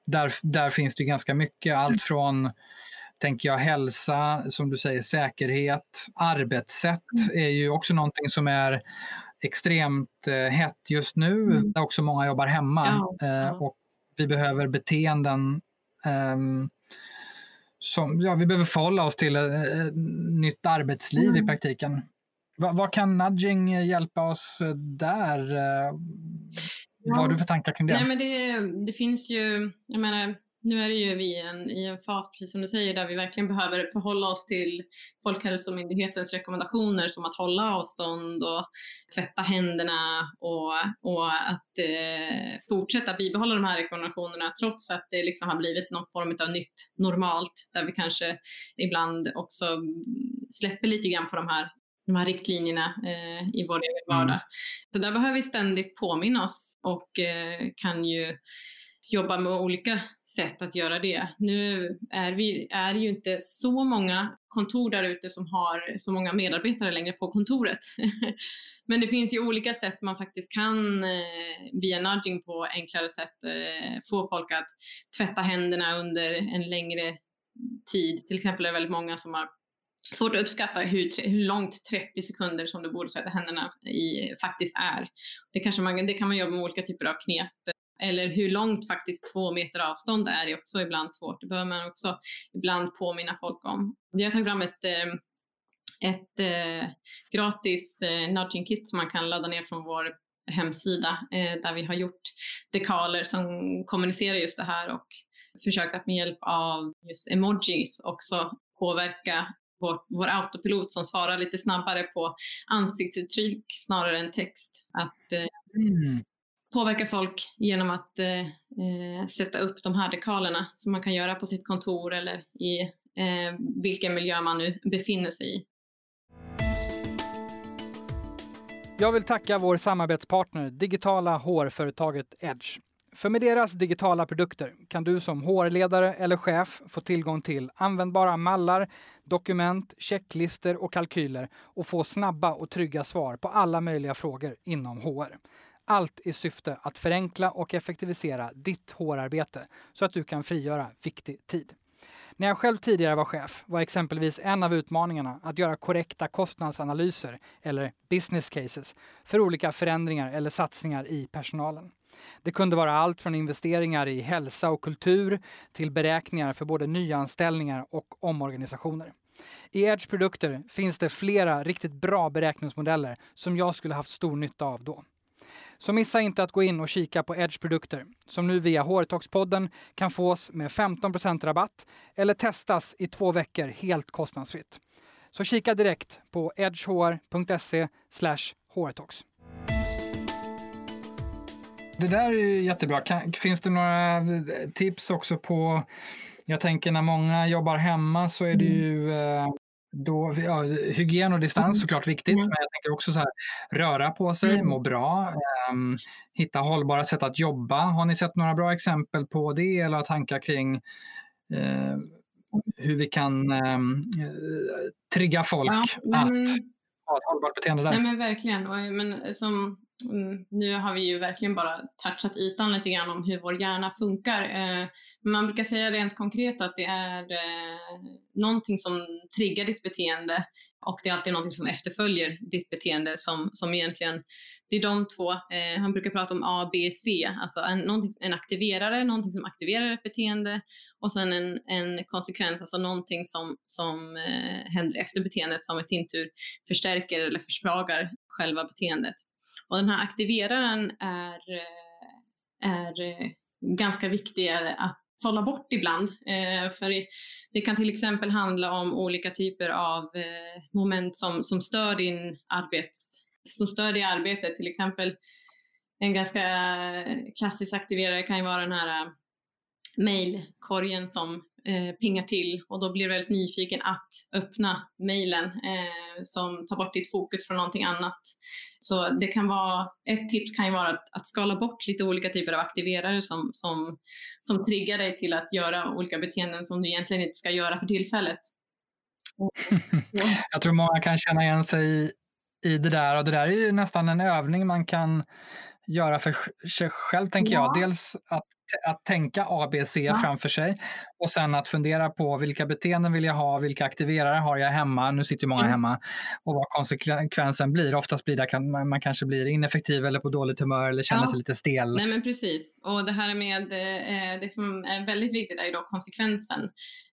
där, där finns det ganska mycket, allt från tänker jag hälsa, som du säger säkerhet, arbetssätt mm. är ju också någonting som är extremt eh, hett just nu, mm. där också många jobbar hemma. Ja, eh, och vi behöver beteenden eh, som, ja, vi behöver förhålla oss till ett, eh, ett nytt arbetsliv mm. i praktiken. Va, vad kan nudging hjälpa oss där? Eh, vad har du för tankar kring det? Nej, men det, det finns ju, jag menar, nu är det ju vi en, i en fas, precis som du säger, där vi verkligen behöver förhålla oss till Folkhälsomyndighetens rekommendationer som att hålla avstånd och tvätta händerna och, och att eh, fortsätta bibehålla de här rekommendationerna trots att det liksom har blivit någon form av nytt normalt där vi kanske ibland också släpper lite grann på de här de här riktlinjerna eh, i vår egen vardag. Mm. Så där behöver vi ständigt påminna oss och eh, kan ju jobba med olika sätt att göra det. Nu är vi är ju inte så många kontor där ute som har så många medarbetare längre på kontoret. (laughs) Men det finns ju olika sätt man faktiskt kan eh, via nudging på enklare sätt eh, få folk att tvätta händerna under en längre tid. Till exempel är det väldigt många som har svårt att uppskatta hur, hur långt 30 sekunder som du borde tvätta händerna i faktiskt är. Det, kanske man, det kan man jobba med olika typer av knep eller hur långt faktiskt två meter avstånd är är också ibland svårt. Det behöver man också ibland påminna folk om. Vi har tagit fram ett, eh, ett eh, gratis eh, nudging kit som man kan ladda ner från vår hemsida eh, där vi har gjort dekaler som kommunicerar just det här och försökt att med hjälp av just emojis också påverka vår, vår autopilot som svarar lite snabbare på ansiktsuttryck snarare än text. Att eh, mm påverka folk genom att eh, eh, sätta upp de här dekalerna som man kan göra på sitt kontor eller i eh, vilken miljö man nu befinner sig i. Jag vill tacka vår samarbetspartner, digitala hårföretaget Edge. För med deras digitala produkter kan du som HR-ledare eller chef få tillgång till användbara mallar, dokument, checklister och kalkyler och få snabba och trygga svar på alla möjliga frågor inom HR. Allt i syfte att förenkla och effektivisera ditt hårarbete så att du kan frigöra viktig tid. När jag själv tidigare var chef var exempelvis en av utmaningarna att göra korrekta kostnadsanalyser eller business cases för olika förändringar eller satsningar i personalen. Det kunde vara allt från investeringar i hälsa och kultur till beräkningar för både nyanställningar och omorganisationer. I Edge produkter finns det flera riktigt bra beräkningsmodeller som jag skulle haft stor nytta av då. Så missa inte att gå in och kika på Edge produkter som nu via HR-talks-podden kan fås med 15 rabatt eller testas i två veckor helt kostnadsfritt. Så kika direkt på edgehr.se hrtalks. Det där är jättebra. finns det några tips också på jag tänker när många jobbar hemma så är det mm. ju eh, då, ja, hygien och distans mm. såklart viktigt, mm. men jag tänker också så här, röra på sig, mm. må bra, um, hitta hållbara sätt att jobba. Har ni sett några bra exempel på det eller tankar kring uh, hur vi kan um, trigga folk ja, men, att ha ett hållbart beteende där? Nej men verkligen, men som Mm. nu har vi ju verkligen bara touchat ytan lite grann om hur vår hjärna funkar. Eh, men man brukar säga rent konkret att det är eh, någonting som triggar ditt beteende och det är alltid någonting som efterföljer ditt beteende som, som egentligen, det är de två, eh, han brukar prata om A, B, C, alltså en, en aktiverare, någonting som aktiverar ett beteende och sen en, en konsekvens, alltså någonting som, som eh, händer efter beteendet som i sin tur förstärker eller försvagar själva beteendet. Och den här aktiveraren är, eh, är eh, ganska viktig att sålla bort ibland. Eh, för det kan till exempel handla om olika typer av eh, moment som, som stör din arbets, som stör dig i arbetet. Till exempel en ganska klassisk aktiverare kan ju vara den här mejlkorgen som eh, pingar till och då blir du väldigt nyfiken att öppna mejlen eh, som tar bort ditt fokus från någonting annat. Så det kan vara, ett tips kan ju vara att, att skala bort lite olika typer av aktiverare som, som, som triggar dig till att göra olika beteenden som du egentligen inte ska göra för tillfället. (laughs) Jag tror många kan känna igen sig i, i det där och det där är ju nästan en övning man kan göra för sig själv, tänker ja. jag. Dels att att tänka ABC ja. framför sig och sen att fundera på vilka beteenden vill jag ha, vilka aktiverare har jag hemma, nu sitter ju många mm. hemma, och vad konsekvensen blir. Oftast blir det att man kanske blir ineffektiv eller på dåligt humör eller känner ja. sig lite stel. Nej men precis, och det här med eh, det som är väldigt viktigt är ju då konsekvensen.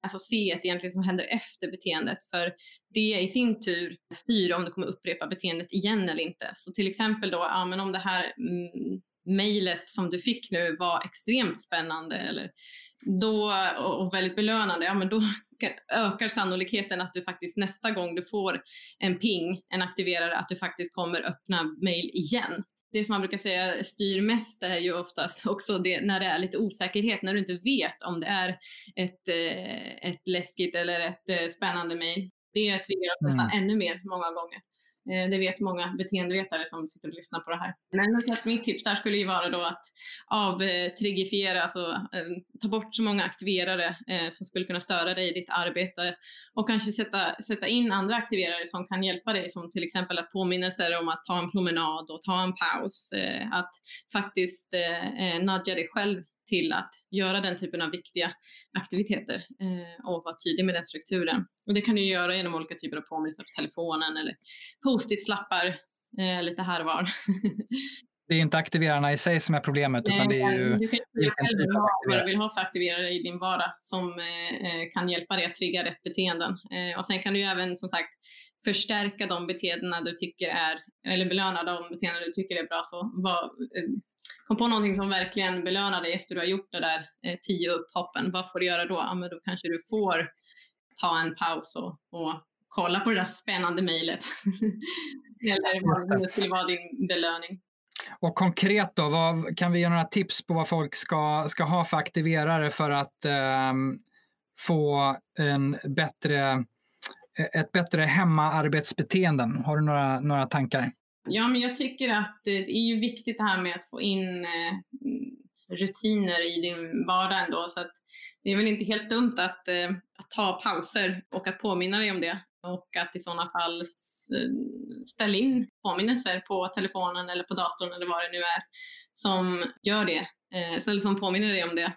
Alltså se ett egentligen som händer efter beteendet för det i sin tur styr om du kommer upprepa beteendet igen eller inte. Så till exempel då, ja men om det här mm, mejlet som du fick nu var extremt spännande eller då, och väldigt belönande, ja men då (laughs) ökar sannolikheten att du faktiskt nästa gång du får en ping, en aktiverare, att du faktiskt kommer öppna mejl igen. Det som man brukar säga styr mest är ju oftast (laughs) också det, när det är lite osäkerhet, när du inte vet om det är ett, eh, ett läskigt eller ett eh, spännande mejl. Det triggar mm. nästan ännu mer många gånger. Eh, det vet många beteendevetare som sitter och lyssnar på det här. Men mitt tips där skulle ju vara då att avtrigifiera, alltså eh, ta bort så många aktiverare eh, som skulle kunna störa dig i ditt arbete och kanske sätta, sätta in andra aktiverare som kan hjälpa dig, som till exempel att påminnelser om att ta en promenad och ta en paus, eh, att faktiskt eh, nudga dig själv till att göra den typen av viktiga aktiviteter eh, och vara tydlig med den strukturen. Och det kan du göra genom olika typer av påminnelser på telefonen eller post-it-slappar eh, lite här och var. (laughs) det är inte aktiverarna i sig som är problemet, utan det är ju... Du kan ju själv vad du vill ha för aktiverare i din vardag som eh, eh, kan hjälpa dig att trigga rätt beteenden. Eh, och sen kan du ju även som sagt förstärka de beteendena du tycker är, eller belöna de beteenden du tycker är bra. Så var, eh, kom på någonting som verkligen belönar dig efter du har gjort det där eh, tio upphoppen. Vad får du göra då? Ja, men då kanske du får ta en paus och, och kolla på det där spännande mejlet. (laughs) Eller vad det skulle vara din belöning. Och konkret då, vad, kan vi ge några tips på vad folk ska, ska ha för aktiverare för att eh, få en bättre, ett bättre hemmaarbetsbeteenden? Har du några, några tankar? Ja, men jag tycker att det är ju viktigt det här med att få in eh, rutiner i din vardag ändå. Så att det är väl inte helt dumt att, eh, att ta pauser och att påminna dig om det. Och att i sådana fall ställa in påminnelser på telefonen eller på datorn eller vad det nu är som gör det. Eh, eller som påminner dig om det.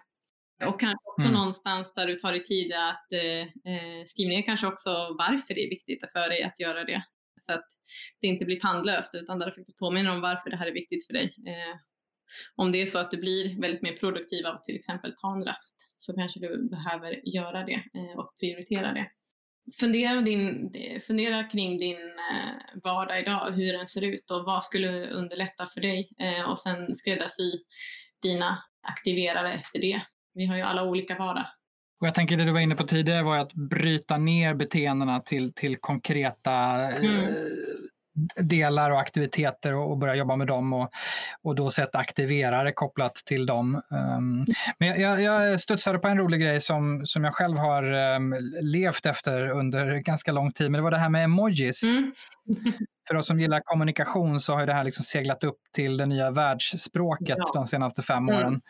Och kanske också mm. någonstans där du tar dig tid att eh, eh, skriva ner kanske också varför det är viktigt för dig att göra det. Så att det inte blir tandlöst utan där du faktiskt påminner om varför det här är viktigt för dig. Eh, om det är så att du blir väldigt mer produktiv av att till exempel ta en rast så kanske du behöver göra det eh, och prioritera det. Fundera, din, fundera kring din eh, vardag idag, hur den ser ut och vad skulle underlätta för dig eh, och sen skräddarsy dina aktiverare efter det. Vi har ju alla olika vardag. Och jag tänker det du var inne på tidigare var att bryta ner beteendena till, till konkreta mm. eh, delar och aktiviteter och, och börja jobba med dem och, och då sätta aktiverare kopplat till dem. Um, men jag, jag studsade på en rolig grej som, som jag själv har um, levt efter under ganska lång tid, men det var det här med emojis. Mm. För oss som gillar kommunikation så har det här liksom seglat upp till det nya världsspråket ja. de senaste fem mm.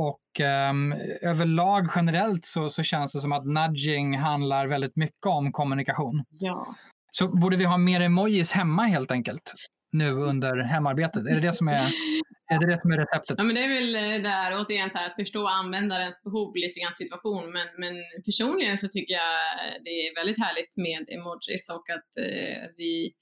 Och um, överlag generellt så, så känns det som att nudging handlar väldigt mycket om kommunikation. Ja. Så borde vi ha mer emojis hemma helt enkelt nu under hemarbetet? Är det det som är, är, det det som är receptet? Ja, men det är väl eh, där återigen så här, att förstå användarens behov, lite grann situation. Men, men personligen så tycker jag det är väldigt härligt med emojis och att eh, vi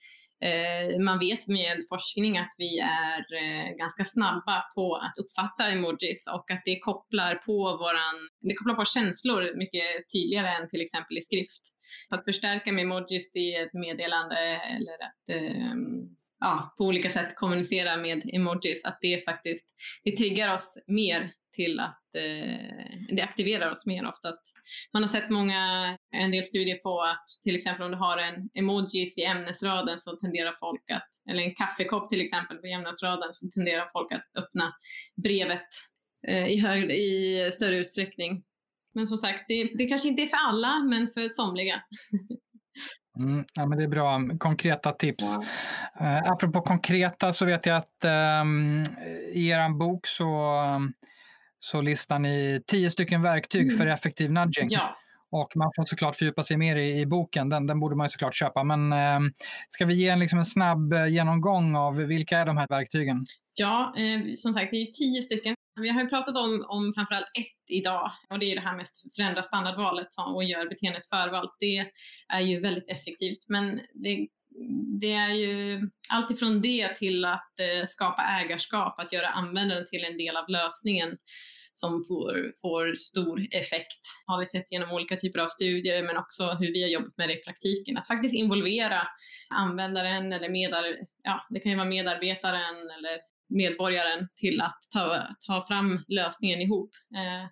Eh, man vet med forskning att vi är eh, ganska snabba på att uppfatta emojis och att det kopplar på våran, det kopplar på känslor mycket tydligare än till exempel i skrift. Att förstärka med emojis i ett meddelande eller att ehm, ja, på olika sätt kommunicera med emojis, att det faktiskt det triggar oss mer till att eh, det aktiverar oss mer oftast. Man har sett många, en del studier på att till exempel om du har en emojis i ämnesraden så tenderar folk att, eller en kaffekopp till exempel på ämnesraden så tenderar folk att öppna brevet eh, i, hög, i större utsträckning. Men som sagt, det, det kanske inte är för alla, men för somliga. (laughs) Mm, ja, men det är bra. Konkreta tips. Ja. Uh, apropå konkreta så vet jag att um, i er bok så, så listar ni tio stycken verktyg mm. för effektiv nudging. Ja. Och man får såklart fördjupa sig mer i, i boken, den, den borde man såklart köpa. Men eh, ska vi ge en, liksom en snabb eh, genomgång av vilka är de här verktygen? Ja, eh, som sagt det är tio stycken. Vi har ju pratat om, om framförallt ett idag och det är det här med att förändra standardvalet och gör beteendet förvalt. Det är ju väldigt effektivt men det, det är ju allt ifrån det till att eh, skapa ägarskap, att göra användaren till en del av lösningen som får, får stor effekt. Har vi sett genom olika typer av studier men också hur vi har jobbat med det i praktiken. Att faktiskt involvera användaren eller medar, ja, det kan ju vara medarbetaren eller medborgaren till att ta, ta fram lösningen ihop. Eh,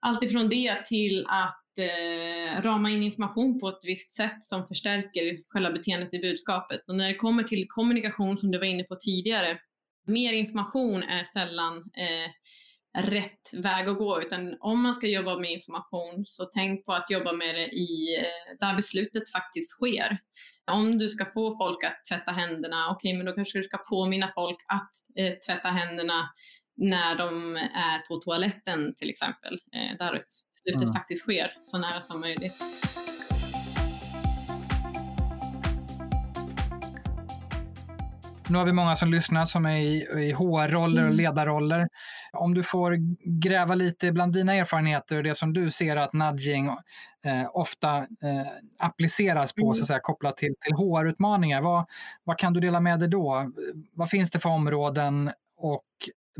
allt ifrån det till att eh, rama in information på ett visst sätt som förstärker själva beteendet i budskapet. Och när det kommer till kommunikation som du var inne på tidigare, mer information är sällan eh, rätt väg att gå, utan om man ska jobba med information så tänk på att jobba med det i, eh, där beslutet faktiskt sker. Om du ska få folk att tvätta händerna, okej, okay, men då kanske du ska påminna folk att eh, tvätta händerna när de är på toaletten till exempel, eh, där beslutet mm. faktiskt sker så nära som möjligt. Nu har vi många som lyssnar som är i, i HR-roller och mm. ledarroller. Om du får gräva lite bland dina erfarenheter och det som du ser att nudging eh, ofta eh, appliceras på, mm. så att säga, kopplat till, till HR-utmaningar. Vad, vad kan du dela med dig då? Vad finns det för områden och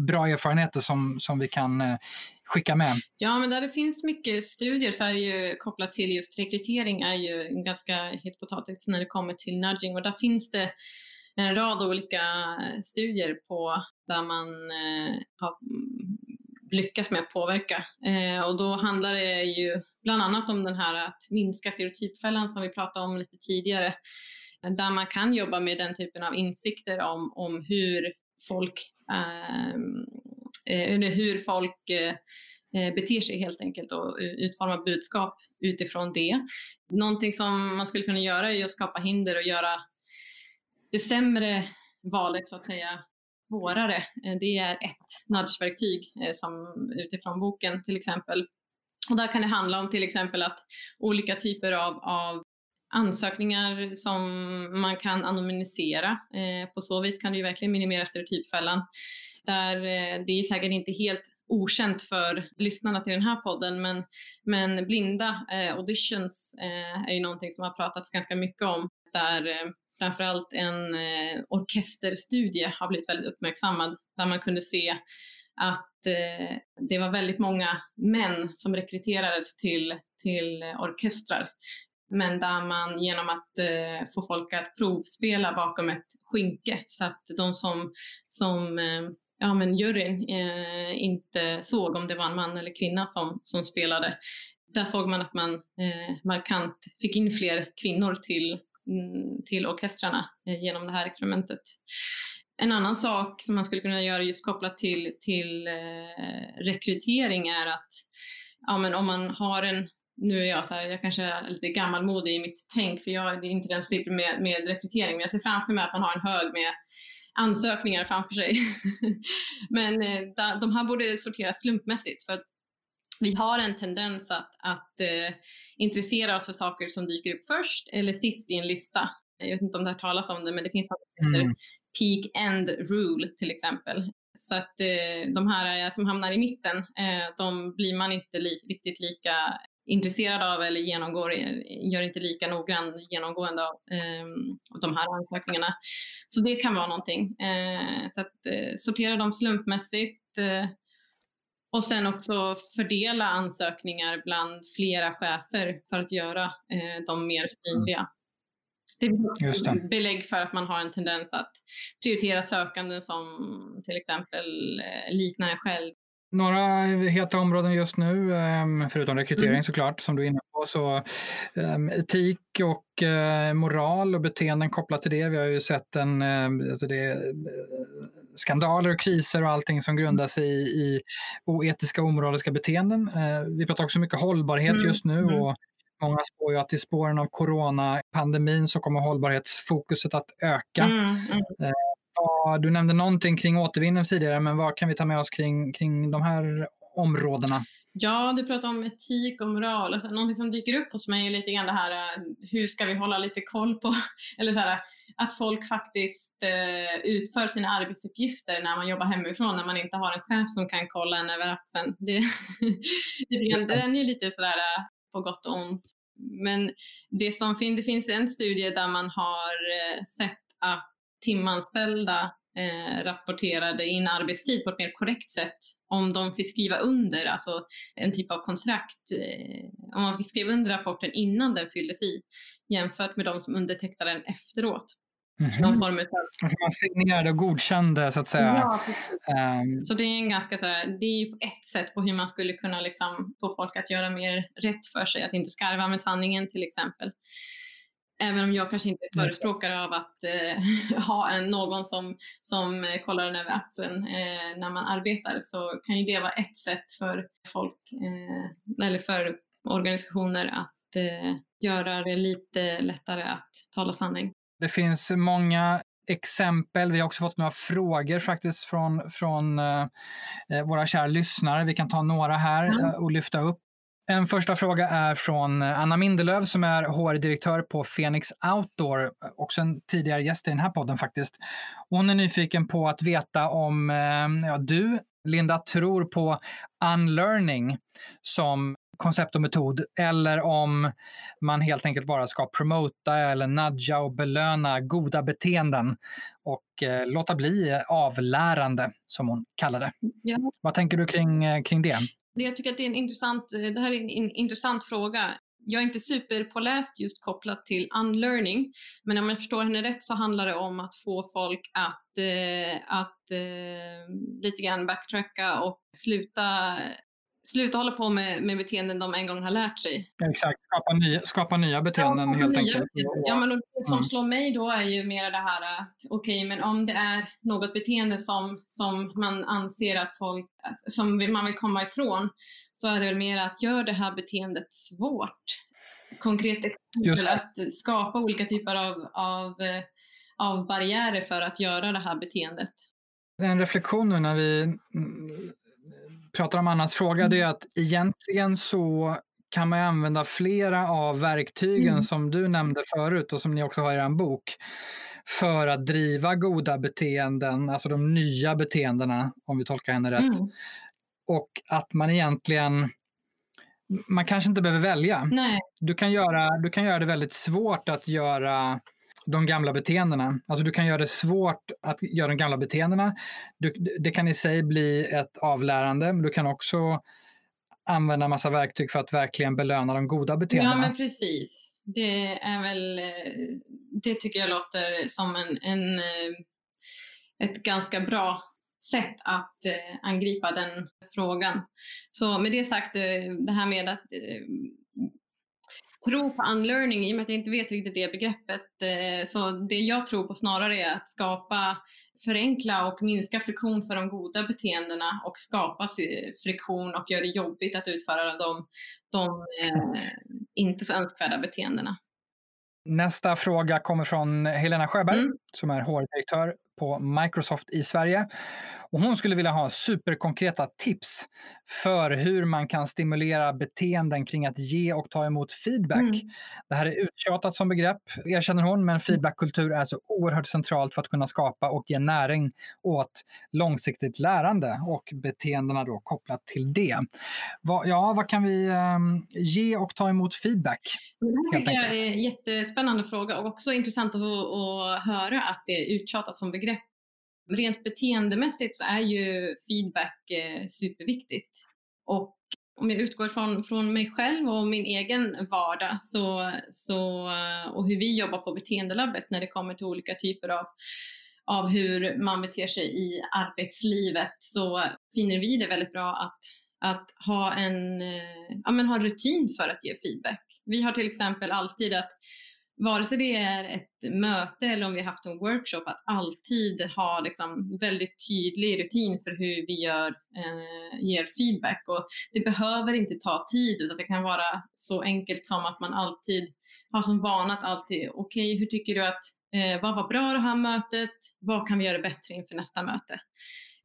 bra erfarenheter som, som vi kan eh, skicka med? Ja, men där det finns mycket studier så är det ju kopplat till just rekrytering är ju en ganska het potatis när det kommer till nudging och där finns det en rad olika studier på där man eh, har lyckats med att påverka. Eh, och då handlar det ju bland annat om den här att minska stereotypfällan som vi pratade om lite tidigare. Där man kan jobba med den typen av insikter om, om hur folk, ehm, eh, hur folk eh, eh, beter sig helt enkelt och utforma budskap utifrån det. Någonting som man skulle kunna göra är att skapa hinder och göra det sämre valet så att säga svårare. Eh, det är ett nudgeverktyg eh, som utifrån boken till exempel. Och där kan det handla om till exempel att olika typer av, av ansökningar som man kan anonymisera. Eh, på så vis kan det ju verkligen minimera stereotypfällan. Där, det är säkert inte helt okänt för lyssnarna till den här podden, men, men blinda eh, auditions eh, är ju någonting som har pratats ganska mycket om, där eh, framförallt en eh, orkesterstudie har blivit väldigt uppmärksammad, där man kunde se att eh, det var väldigt många män som rekryterades till, till orkestrar. Men där man genom att eh, få folk att provspela bakom ett skynke så att de som, som eh, ja, men juryn eh, inte såg om det var en man eller kvinna som, som spelade. Där såg man att man eh, markant fick in fler kvinnor till, Mm, till orkestrarna eh, genom det här experimentet. En annan sak som man skulle kunna göra just kopplat till, till eh, rekrytering är att ja, men om man har en nu är jag så här, jag kanske är lite gammalmodig i mitt tänk för jag är inte den som sitter med, med rekrytering men jag ser framför mig att man har en hög med ansökningar framför sig. (laughs) men eh, de här borde sorteras slumpmässigt för vi har en tendens att, att eh, intressera oss för saker som dyker upp först eller sist i en lista. Jag vet inte om du har hört talas om det, men det finns något som heter mm. peak end rule till exempel. Så att eh, de här som hamnar i mitten, eh, de blir man inte li riktigt lika intresserad av eller genomgår, gör inte lika noggrann genomgående av eh, de här ansökningarna. Så det kan vara någonting. Eh, så att eh, sortera dem slumpmässigt eh, och sen också fördela ansökningar bland flera chefer för att göra eh, dem mer synliga. Det är belägg för att man har en tendens att prioritera sökande som till exempel eh, liknar en själv några heta områden just nu, ehm, förutom rekrytering mm. såklart, som du är inne på. Så, ehm, etik och eh, moral och beteenden kopplat till det. Vi har ju sett en, ehm, alltså det, eh, skandaler och kriser och allting som grundar sig i, i oetiska och omoraliska beteenden. Eh, vi pratar också mycket hållbarhet mm. just nu. Mm. och Många spår ju att i spåren av coronapandemin så kommer hållbarhetsfokuset att öka. Mm, mm vad, du nämnde någonting kring återvinning tidigare, men vad kan vi ta med oss kring, kring de här områdena? Ja, du pratar om etik och moral. Alltså, någonting som dyker upp hos mig är lite grann det här, eh, hur ska vi hålla lite koll på, (laughs) eller så här, att folk faktiskt eh, utför sina arbetsuppgifter när man jobbar hemifrån, när man inte har en chef som kan kolla en över axeln. (laughs) Det, det, den är lite sådär eh, på gott och ont. Men det, som fin det finns en studie där man har eh, sett att timanställda eh, rapporterade in arbetstid på ett mer korrekt sätt om de fick skriva under, alltså en typ av kontrakt, eh, om man fick skriva under rapporten innan den fylldes i jämfört med de som undertecknade den efteråt. Mm -hmm. Någon form av... Man signerade och godkände så att säga. Ja, um... Så det är en ganska så här, det är ju ett sätt på hur man skulle kunna liksom få folk att göra mer rätt för sig, att inte skarva med sanningen till exempel. Även om jag kanske inte är förespråkare av att eh, (laughs) ha en, någon som, som kollar den över axeln eh, när man arbetar så kan ju det vara ett sätt för folk eh, eller för organisationer att eh, göra det lite lättare att tala sanning. Det finns många exempel. Vi har också fått några frågor faktiskt från, från eh, eh våra kära lyssnare. Vi kan ta några här och lyfta upp. En första fråga är från Anna Mindelöv som är HR-direktör på Phoenix Outdoor, också en tidigare gäst i den här podden faktiskt. Hon är nyfiken på att veta om eh, ja, du, Linda, tror på unlearning som koncept och metod eller om man helt enkelt bara ska promota eller nudga och belöna goda beteenden och eh, låta bli avlärande, som hon kallar det. Ja. Vad tänker du kring, eh, kring det? Jag tycker att det är en intressant, eh, det här är en intressant fråga. Jag är inte superpåläst just kopplat till unlearning, men om jag förstår henne rätt så handlar det om att få folk att, eh, att eh, lite grann backtracka och sluta sluta hålla på med, med beteenden de en gång har lärt sig. Exakt, skapa nya, skapa nya beteenden ja, helt nya enkelt. Beteenden. Ja, men det som mm. slår mig då är ju mer det här att okej, okay, men om det är något beteende som, som man anser att folk, som man vill komma ifrån, så är det väl mer att göra det här beteendet svårt. Konkret exempel, att skapa olika typer av, av, av barriärer för att göra det här beteendet. En reflektion nu när vi pratar om Annas fråga, det är mm. att egentligen så kan man använda flera av verktygen mm. som du nämnde förut och som ni också har i er bok för att driva goda beteenden, alltså de nya beteendena, om vi tolkar henne rätt. Mm. och att man egentligen man kanske inte behöver välja. Nej. Du, kan göra, du kan göra det väldigt svårt att göra de gamla beteendena. Alltså du kan göra det svårt att göra de gamla beteendena. Du, det kan i sig bli ett avlärande, men du kan också använda massa verktyg för att verkligen belöna de goda beteendena. Ja, men precis. Det är väl, eh, det tycker jag låter som en, en eh, ett ganska bra sätt att eh, angripa den frågan. Så med det sagt, det här med att tro på unlearning, i och med att jag inte vet riktigt det begreppet, eh, så det jag tror på snarare är att skapa förenkla och minska friktion för de goda beteendena och skapa friktion och göra det jobbigt att utföra de, de eh, inte så önskvärda beteendena. Nästa fråga kommer från Helena Sjöberg mm. som är HR-direktör på Microsoft i Sverige. Och hon skulle vilja ha superkonkreta tips för hur man kan stimulera beteenden kring att ge och ta emot feedback. Mm. Det här är uttjatat som begrepp, erkänner hon, men feedbackkultur är så oerhört centralt för att kunna skapa och ge näring åt långsiktigt lärande och beteendena då kopplat till det. Va, ja, vad kan vi um, ge och ta emot feedback? Det tycker jag är en jättespännande fråga och också intressant att, att höra att det är uttjatat som begrepp rent beteendemässigt så är ju feedback eh, superviktigt. Och om jag utgår från, från mig själv och min egen vardag så, så, eh, och hur vi jobbar på beteendelabbet när det kommer till olika typer av, av hur man beter sig i arbetslivet så finner vi det väldigt bra att, att ha en eh, ja, men ha rutin för att ge feedback. Vi har till exempel alltid att vare sig det är ett möte eller om vi haft en workshop, att alltid ha liksom väldigt tydlig rutin för hur vi gör, eh, ger feedback. Och det behöver inte ta tid, utan det kan vara så enkelt som att man alltid har som vana att alltid, okej, okay, hur tycker du att, eh, vad var bra det här mötet? Vad kan vi göra bättre inför nästa möte?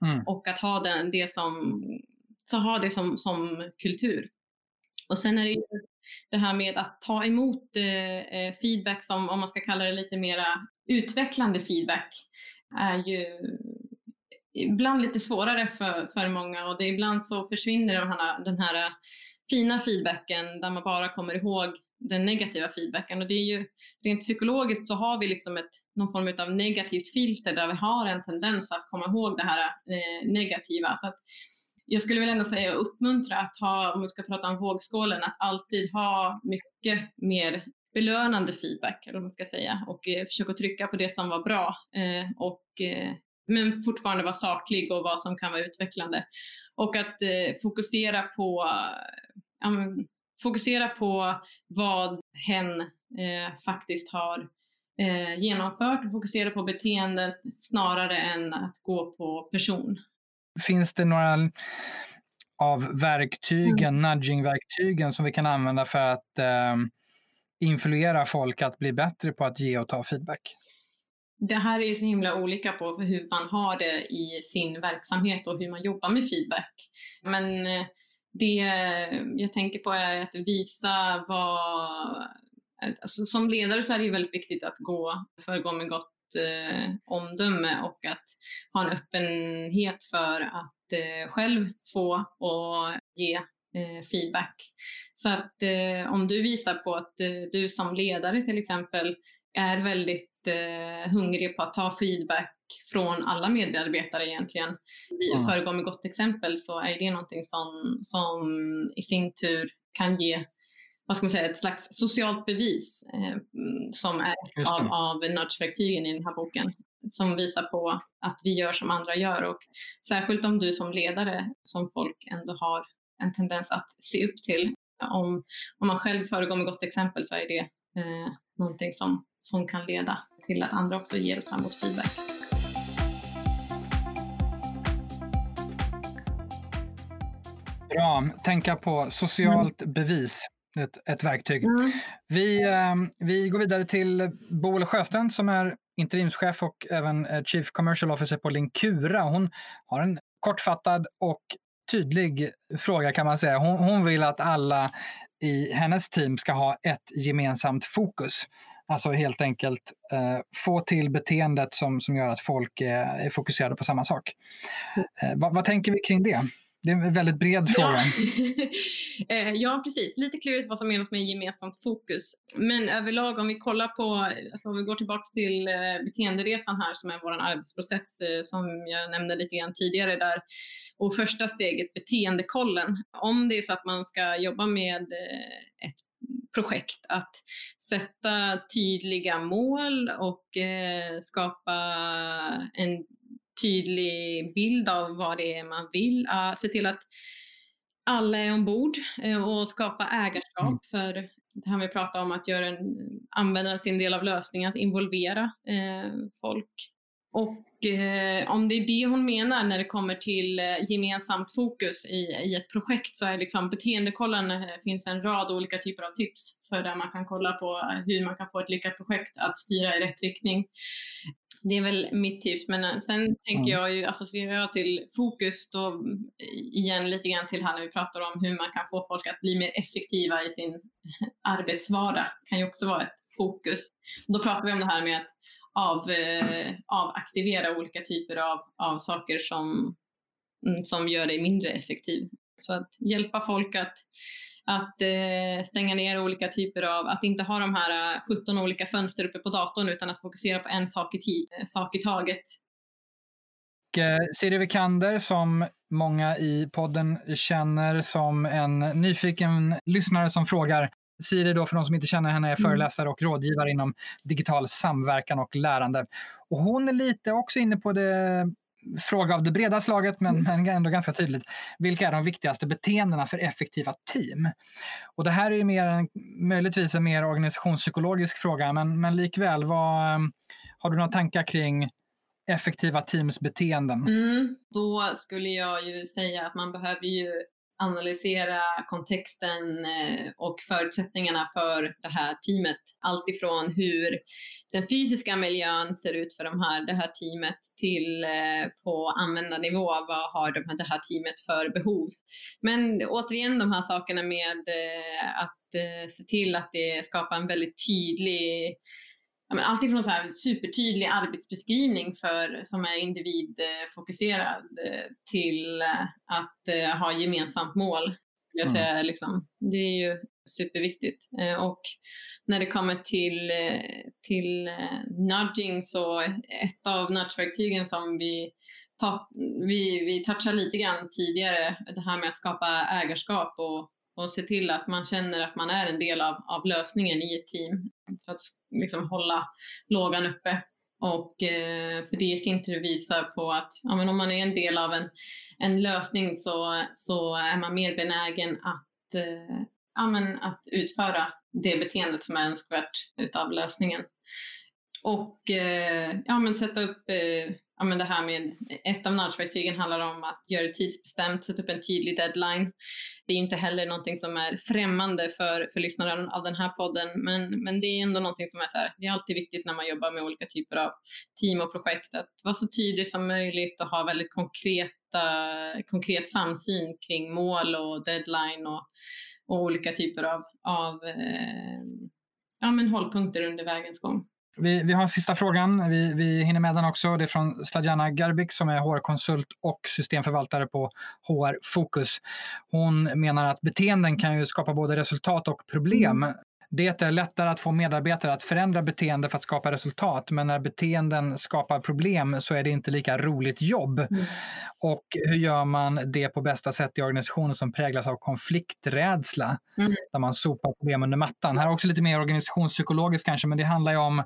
Mm. Och att ha den, det som, så ha det som, som kultur. Och sen är det ju det här med att ta emot eh, eh, feedback som, om man ska kalla det lite mera utvecklande feedback, är ju ibland lite svårare för, för många och det ibland så försvinner den här, den här fina feedbacken där man bara kommer ihåg den negativa feedbacken. Och det är ju, rent psykologiskt så har vi liksom ett, någon form av negativt filter där vi har en tendens att komma ihåg det här eh, negativa. Så att jag skulle väl ändå säga uppmuntra att ha, om vi ska prata om vågskålen, att alltid ha mycket mer belönande feedback, eller vad man ska säga, och eh, försöka trycka på det som var bra. Eh, och, eh, men fortfarande vara saklig och vad som kan vara utvecklande. Och att eh, fokusera på fokusera på vad hen eh, faktiskt har eh, genomfört och fokusera på beteendet snarare än att gå på person. Finns det några av verktygen, mm. nudging-verktygen som vi kan använda för att eh, influera folk att bli bättre på att ge och ta feedback? Det här är ju så himla olika på hur man har det i sin verksamhet och hur man jobbar med feedback. Men eh, det jag tänker på är att visa vad... Alltså som ledare så är det ju väldigt viktigt att gå, föregå med gott eh, omdöme och att ha en öppenhet för att eh, själv få och ge eh, feedback. Så att eh, om du visar på att eh, du som ledare till exempel är väldigt eh, hungrig på att ta feedback från alla medarbetare egentligen. Mm. Föregå med gott exempel så är det någonting som, som i sin tur kan ge vad ska man säga, ett slags socialt bevis eh, som är av, av nudge-verktygen i den här boken som visar på att vi gör som andra gör och särskilt om du som ledare som folk ändå har en tendens att se upp till. Om, om man själv föregår med gott exempel så är det eh, någonting som, som kan leda till att andra också ger och tar emot feedback. Bra, tänka på socialt mm. bevis ett, ett verktyg. Mm. Vi, eh, vi går vidare till Boel Sjöstrand som är interimschef och även eh, Chief Commercial Officer på Linkura. Hon har en kortfattad och tydlig fråga kan man säga. Hon, hon vill att alla i hennes team ska ha ett gemensamt fokus. Alltså helt enkelt eh, få till beteendet som, som gör att folk eh, är fokuserade på samma sak. Mm. Eh, vad, vad, tänker vi kring det? Det är en väldigt bred fråga. Ja, (laughs) ja precis. Lite klurigt vad som menas med gemensamt fokus. Men överlag om vi kollar på, alltså om vi går tillbaka till beteenderesan här som är vår arbetsprocess som jag nämnde lite grann tidigare där. Och första steget, beteendekollen. Om det är så att man ska jobba med ett projekt att sätta tydliga mål och eh, skapa en tydlig bild av vad det är man vill. Uh, se till att alla är ombord uh, och skapa ägarskap mm. för det här vi pratar om att göra en, använda till en del av lösningen, att involvera uh, folk. Och eh, om det är det hon menar när det kommer till eh, gemensamt fokus i, i ett projekt så är liksom beteendekollen eh, finns en rad olika typer av tips för där man kan kolla på hur man kan få ett lyckat projekt att styra i rätt riktning. Det är väl mitt tips, men eh, sen mm. tänker jag ju, associerar jag till fokus då igen lite grann till här när vi pratar om hur man kan få folk att bli mer effektiva i sin (laughs) arbetsvardag, kan ju också vara ett fokus. Då pratar vi om det här med att av, eh, avaktivera olika typer av, av saker som, mm, som gör dig mindre effektiv. Så att hjälpa folk att, att eh, stänga ner olika typer av, att inte ha de här 17 eh, olika fönster uppe på datorn utan att fokusera på en sak i, eh, sak i taget. Siri Vikander som många i podden känner som en nyfiken lyssnare som frågar Siri då, för de som inte känner henne, är mm. föreläsare och rådgivare inom digital samverkan och lärande. Och hon är lite också inne på det fråga av det breda slaget, men, mm. men ändå ganska tydligt. Vilka är de viktigaste beteendena för effektiva team? Och det här är ju mer en, möjligtvis en mer organisationspsykologisk fråga, men, men likväl, vad, har du några tankar kring effektiva teams beteenden? Mm, då skulle jag ju säga att man behöver ju analysera kontexten eh, och förutsättningarna för det här teamet. Allt ifrån hur den fysiska miljön ser ut för de här, det här teamet till eh, på användarnivå, vad har de, det här teamet för behov? Men återigen de här sakerna med eh, att se till att det skapar en väldigt tydlig allt ifrån så här supertydlig arbetsbeskrivning för, som är individfokuserad eh, till eh, att uh, ha gemensamt mål. Jag säga, mm. liksom. Det är ju superviktigt. Och när det kommer till, till nudging så ett av nudgeverktygen som vi, ta, vi, vi touchade lite grann tidigare, det här med att skapa ägarskap och och se till att man känner att man är en del av, av lösningen i ett team för att liksom hålla lågan uppe. Och eh, för det i sin tur visar på att ja, men om man är en del av en, en lösning så, så är man mer benägen att, eh, ja, men att utföra det beteendet som är önskvärt utav lösningen. Och eh, ja, men sätta upp eh, ja, men det här med ett av nudgeverktygen handlar om att göra det tidsbestämt, sätta upp en tydlig deadline. Det är inte heller någonting som är främmande för, för lyssnaren av den här podden, men, men det är ändå någonting som är så här, det är alltid viktigt när man jobbar med olika typer av team och projekt att vara så tydlig som möjligt och ha väldigt konkreta, konkret samsyn kring mål och deadline och, och olika typer av, av eh, ja, men hållpunkter under vägens gång. Vi, vi har en sista frågan. Vi, vi hinner med den också. Det är från Sladjana Garbik som är HR-konsult och systemförvaltare på HR Fokus. Hon menar att beteenden kan ju skapa både resultat och problem. Det är lättare att få medarbetare att förändra beteende för att skapa resultat, men när beteenden skapar problem så är det inte lika roligt jobb. Mm. Och hur gör man det på bästa sätt i organisationer som präglas av konflikträdsla, mm. där man sopar problem under mattan? Här är också lite mer organisationspsykologiskt kanske, men det handlar ju om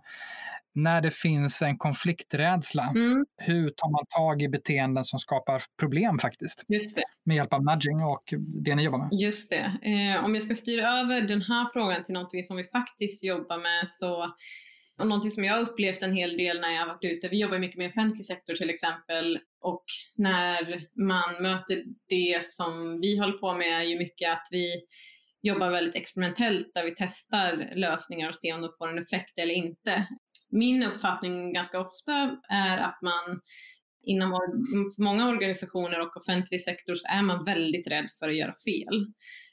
när det finns en konflikträdsla, mm. hur tar man tag i beteenden som skapar problem faktiskt? Just det. Med hjälp av nudging och det ni jobbar med. Just det. Eh, om jag ska styra över den här frågan till någonting som vi faktiskt jobbar med så och någonting som jag har upplevt en hel del när jag har varit ute, vi jobbar mycket med offentlig sektor till exempel, och när man möter det som vi håller på med är ju mycket att vi jobbar väldigt experimentellt där vi testar lösningar och ser om de får en effekt eller inte min uppfattning ganska ofta är att man inom många organisationer och offentlig sektor så är man väldigt rädd för att göra fel.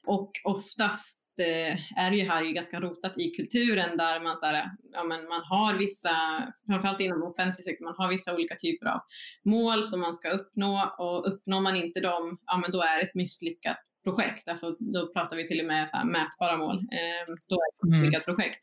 Och oftast eh, är ju här ju ganska rotat i kulturen där man, så här, ja, men man har vissa, framförallt inom offentlig sektor, man har vissa olika typer av mål som man ska uppnå och uppnår man inte dem, ja men då är det ett misslyckat projekt. Alltså, då pratar vi till och med så mätbara mål. Eh, då är det ett mm. misslyckat mm. projekt.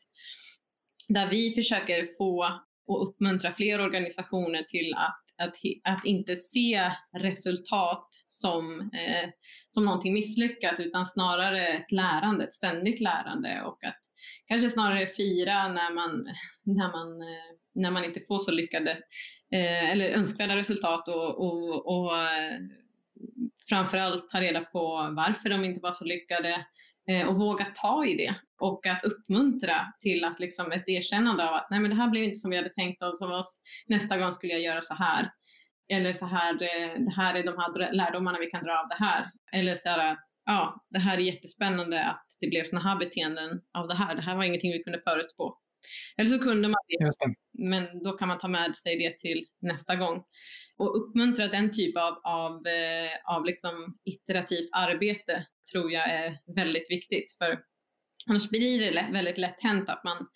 Där vi försöker få och uppmuntra fler organisationer till att att, att inte se resultat som, eh, som någonting misslyckat utan snarare ett lärande, ett ständigt lärande. Och att kanske snarare fira när man, när man, eh, när man inte får så lyckade eh, eller önskvärda resultat och, och, och eh, framförallt ta reda på varför de inte var så lyckade eh, och våga ta i det och att uppmuntra till att liksom ett erkännande av att nej men det här blev inte som vi hade tänkt oss, nästa gång skulle jag göra så här. Eller så här, eh, det här är de här lärdomarna vi kan dra av det här. Eller så här, ja, det här är jättespännande att det blev såna här beteenden av det här. Det här var ingenting vi kunde förutspå. Eller så kunde man det, det, men då kan man ta med sig det till nästa gång. Och uppmuntra den typ av, av, eh, av liksom iterativt arbete tror jag är väldigt viktigt. För annars blir det väldigt lätt hänt att man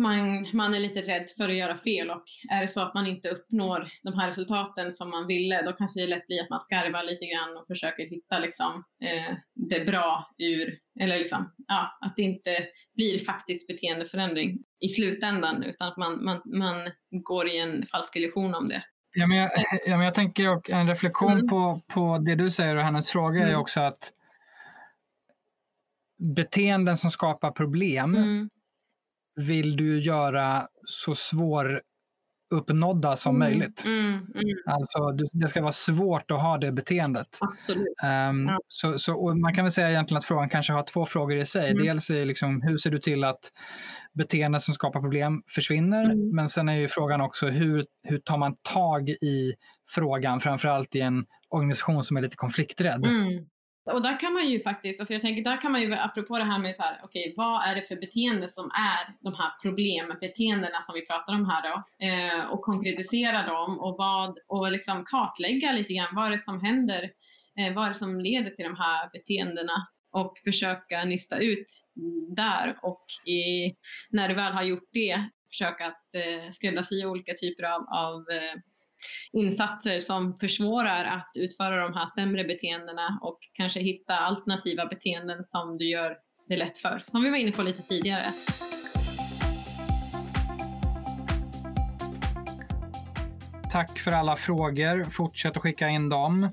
man, man är lite rädd för att göra fel och är det så att man inte uppnår de här resultaten som man ville, då kanske det lätt blir att man skarvar lite grann och försöker hitta liksom, eh, det bra ur, eller liksom, ja, att det inte blir faktisk beteendeförändring i slutändan, utan att man, man, man går i en falsk illusion om det. Ja, men jag, ja, men jag tänker en reflektion mm. på, på det du säger och hennes fråga mm. är också att beteenden som skapar problem mm vill du göra så svår uppnådda som mm, möjligt. Mm, mm. Alltså, det ska vara svårt att ha det beteendet. Um, så, så, man kan väl säga egentligen att frågan kanske har två frågor i sig. Mm. Dels är liksom, hur ser du till att beteenden som skapar problem försvinner? Mm. Men sen är ju frågan också hur, hur tar man tag i frågan, framförallt i en organisation som är lite konflikträdd? Mm. Och där kan man ju faktiskt, alltså jag tänker där kan man ju, apropå det här med så här, okej, okay, vad är det för beteende som är de här problembeteendena som vi pratar om här då? Eh, och konkretisera dem och, vad, och liksom kartlägga lite grann, vad är det som händer? Eh, vad är det som leder till de här beteendena? Och försöka nysta ut där och i, när du väl har gjort det, försöka att eh, skräddarsy olika typer av, av eh, insatser som försvårar att utföra de här sämre beteendena och kanske hitta alternativa beteenden som du gör det lätt för, som vi var inne på lite tidigare. Tack för alla frågor. Fortsätt att skicka in dem.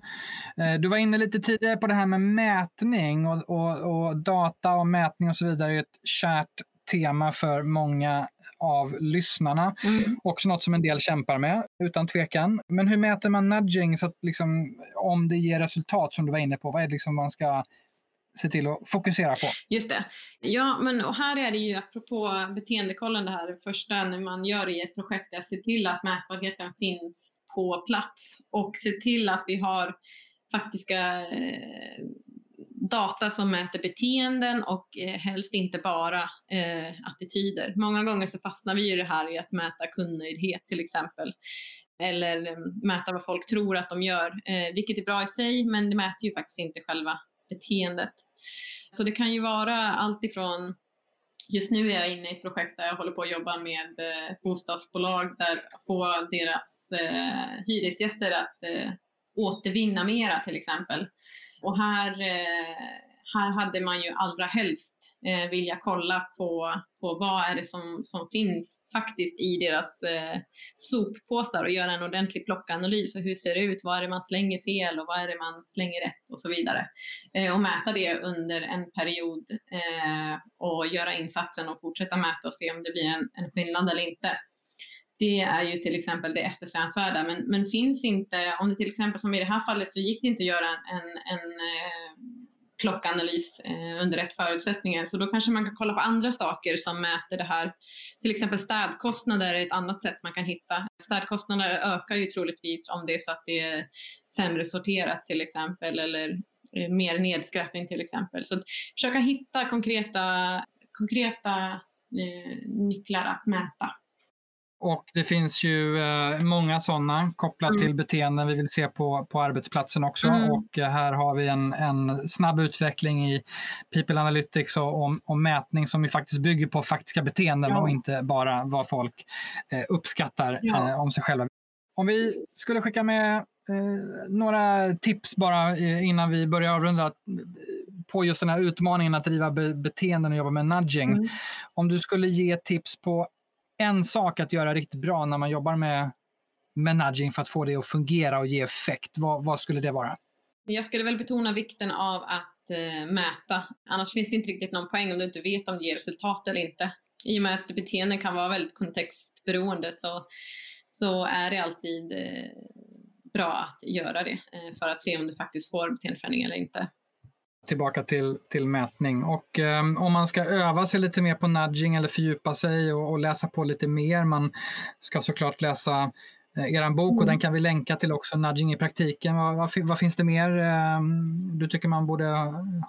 Eh, du var inne lite tidigare på det här med mätning och, och, och data och mätning och så vidare är ett kärt tema för många av lyssnarna. Mm. Också något som en del kämpar med, utan tvekan. Men hur mäter man nudging så att liksom, om det ger resultat som du var inne på? Vad är det liksom man ska se till att fokusera på. Just det. Ja, men och här är det ju apropå beteendekollen det här första när man gör i ett projekt, att se till att mätbarheten finns på plats och se till att vi har faktiska eh, data som mäter beteenden och eh, helst inte bara eh, attityder. Många gånger så fastnar vi i det här i att mäta kundnöjdhet till exempel eller eh, mäta vad folk tror att de gör, eh, vilket är bra i sig, men det mäter ju faktiskt inte själva beteendet. Så det kan ju vara allt ifrån Just nu är jag inne i ett projekt där jag håller på att jobba med eh, bostadsbolag där få deras eh, hyresgäster att eh, återvinna mera till exempel. Och här, eh, här hade man ju allra helst eh, vilja kolla på, på vad är det som, som finns faktiskt i deras eh, soppåsar och göra en ordentlig plockanalys och hur ser det ut, vad är det man slänger fel och vad är det man slänger rätt och så vidare. Eh, och mäta det under en period eh, och göra insatsen och fortsätta mäta och se om det blir en, en skillnad eller inte det är ju till exempel det eftersträvansvärda. Men, men finns inte, om det till exempel som i det här fallet så gick det inte att göra en, en, eh, klockanalys eh, under rätt förutsättningar. Så då kanske man kan kolla på andra saker som mäter det här. Till exempel städkostnader är ett annat sätt man kan hitta. Städkostnader ökar ju troligtvis om det är så att det är sämre sorterat till exempel eller eh, mer nedskräpning till exempel. Så att försöka hitta konkreta, konkreta eh, nycklar att mäta. Och det finns ju eh, många sådana kopplat Mm. till beteenden vi vill se på, på arbetsplatsen också. Mm. Och eh, här har vi en, en snabb utveckling i People Analytics och, och, och mätning som ju faktiskt bygger på faktiska beteenden Ja. och inte bara vad folk eh, uppskattar Ja. eh, om sig själva. Om vi skulle skicka med eh, några tips bara eh, innan vi börjar avrunda på just den här utmaningen att driva be- beteenden och jobba med nudging. Mm. Om du skulle ge tips på en sak att göra riktigt bra när man jobbar med, med nudging för att få det att fungera och ge effekt, vad, vad skulle det vara? Jag skulle väl betona vikten av att eh, mäta. Annars finns det inte riktigt någon poäng om du inte vet om det ger resultat eller inte. I och med att beteenden kan vara väldigt kontextberoende så, så är det alltid eh, bra att göra det eh, för att se om du faktiskt får beteendeförändring eller inte. Tillbaka till, till mätning. Och eh, om man ska öva sig lite mer på nudging eller fördjupa sig och, och läsa på lite mer, man ska såklart läsa eh, er bok och Mm. den kan vi länka till också, Nudging i praktiken. Vad, vad, vad finns det mer eh, du tycker man borde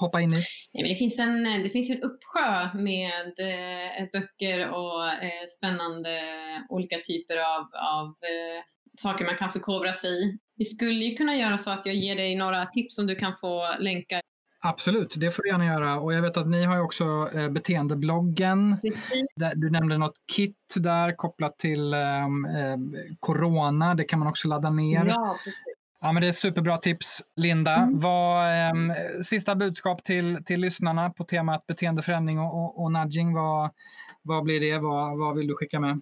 hoppa in i? Men det, finns en, det finns en uppsjö med eh, böcker och eh, spännande olika typer av, av eh, saker man kan förkovra sig i. Vi skulle ju kunna göra så att jag ger dig några tips som du kan få länka. Absolut, det får du gärna göra. Och jag vet att ni har ju också eh, beteendebloggen. Precis. Där, du nämnde något kit där kopplat till ehm, corona. Det kan man också ladda ner. Ja. Ja, precis. men det är superbra tips, Linda. Mm. Vad, ehm, sista budskap till, till lyssnarna på temat beteendeförändring och, och, och nudging. Vad, vad blir det? Vad, vad vill du skicka med?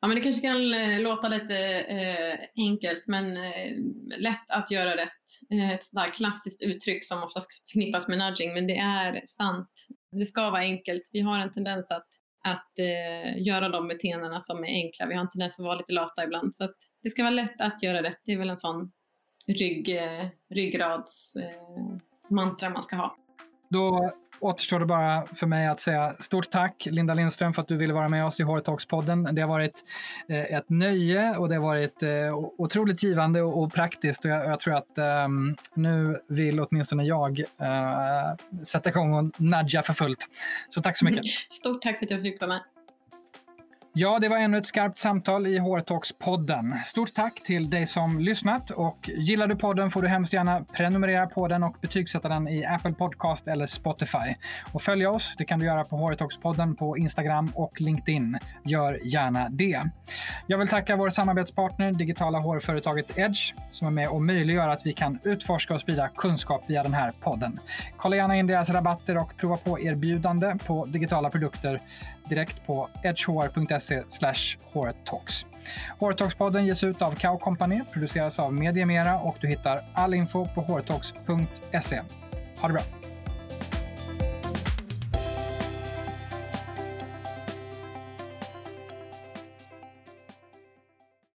Ja, men det kanske kan eh, låta lite eh, enkelt, men eh, lätt att göra rätt. Eh, ett sådär klassiskt uttryck som oftast förknippas med nudging, men det är sant. Det ska vara enkelt. Vi har en tendens att, att eh, göra de beteendena som är enkla. Vi har en tendens att vara lite lata ibland, så att det ska vara lätt att göra rätt. Det är väl en sån rygg, eh, ryggrads eh, mantra man ska ha. Då återstår det bara för mig att säga stort tack Linda Lindström för att du ville vara med oss i Hårtalkspodden. Det har varit eh, ett nöje och det har varit eh, otroligt givande och, och praktiskt och jag, jag tror att eh, nu vill åtminstone jag eh, sätta igång och nudga för fullt. Så tack så mycket. (laughs) Stort tack för att jag fick vara med. Ja, det var ännu ett skarpt samtal i HR-talks-podden. Stort tack till dig som lyssnat och gillar du podden får du hemskt gärna prenumerera på den och betygsätta den i Apple Podcast eller Spotify. Och följa oss, det kan du göra på HR Talks-podden på Instagram och LinkedIn. Gör gärna det. Jag vill tacka vår samarbetspartner, digitala HR-företaget Edge, som är med och möjliggör att vi kan utforska och sprida kunskap via den här podden. Kolla gärna in deras rabatter och prova på erbjudande på digitala produkter direkt på edgehr.se hrtalks. Hortoxpodden ges ut av Kao Company, produceras av Media Mera och du hittar all info på hrtalks.se. Ha det bra!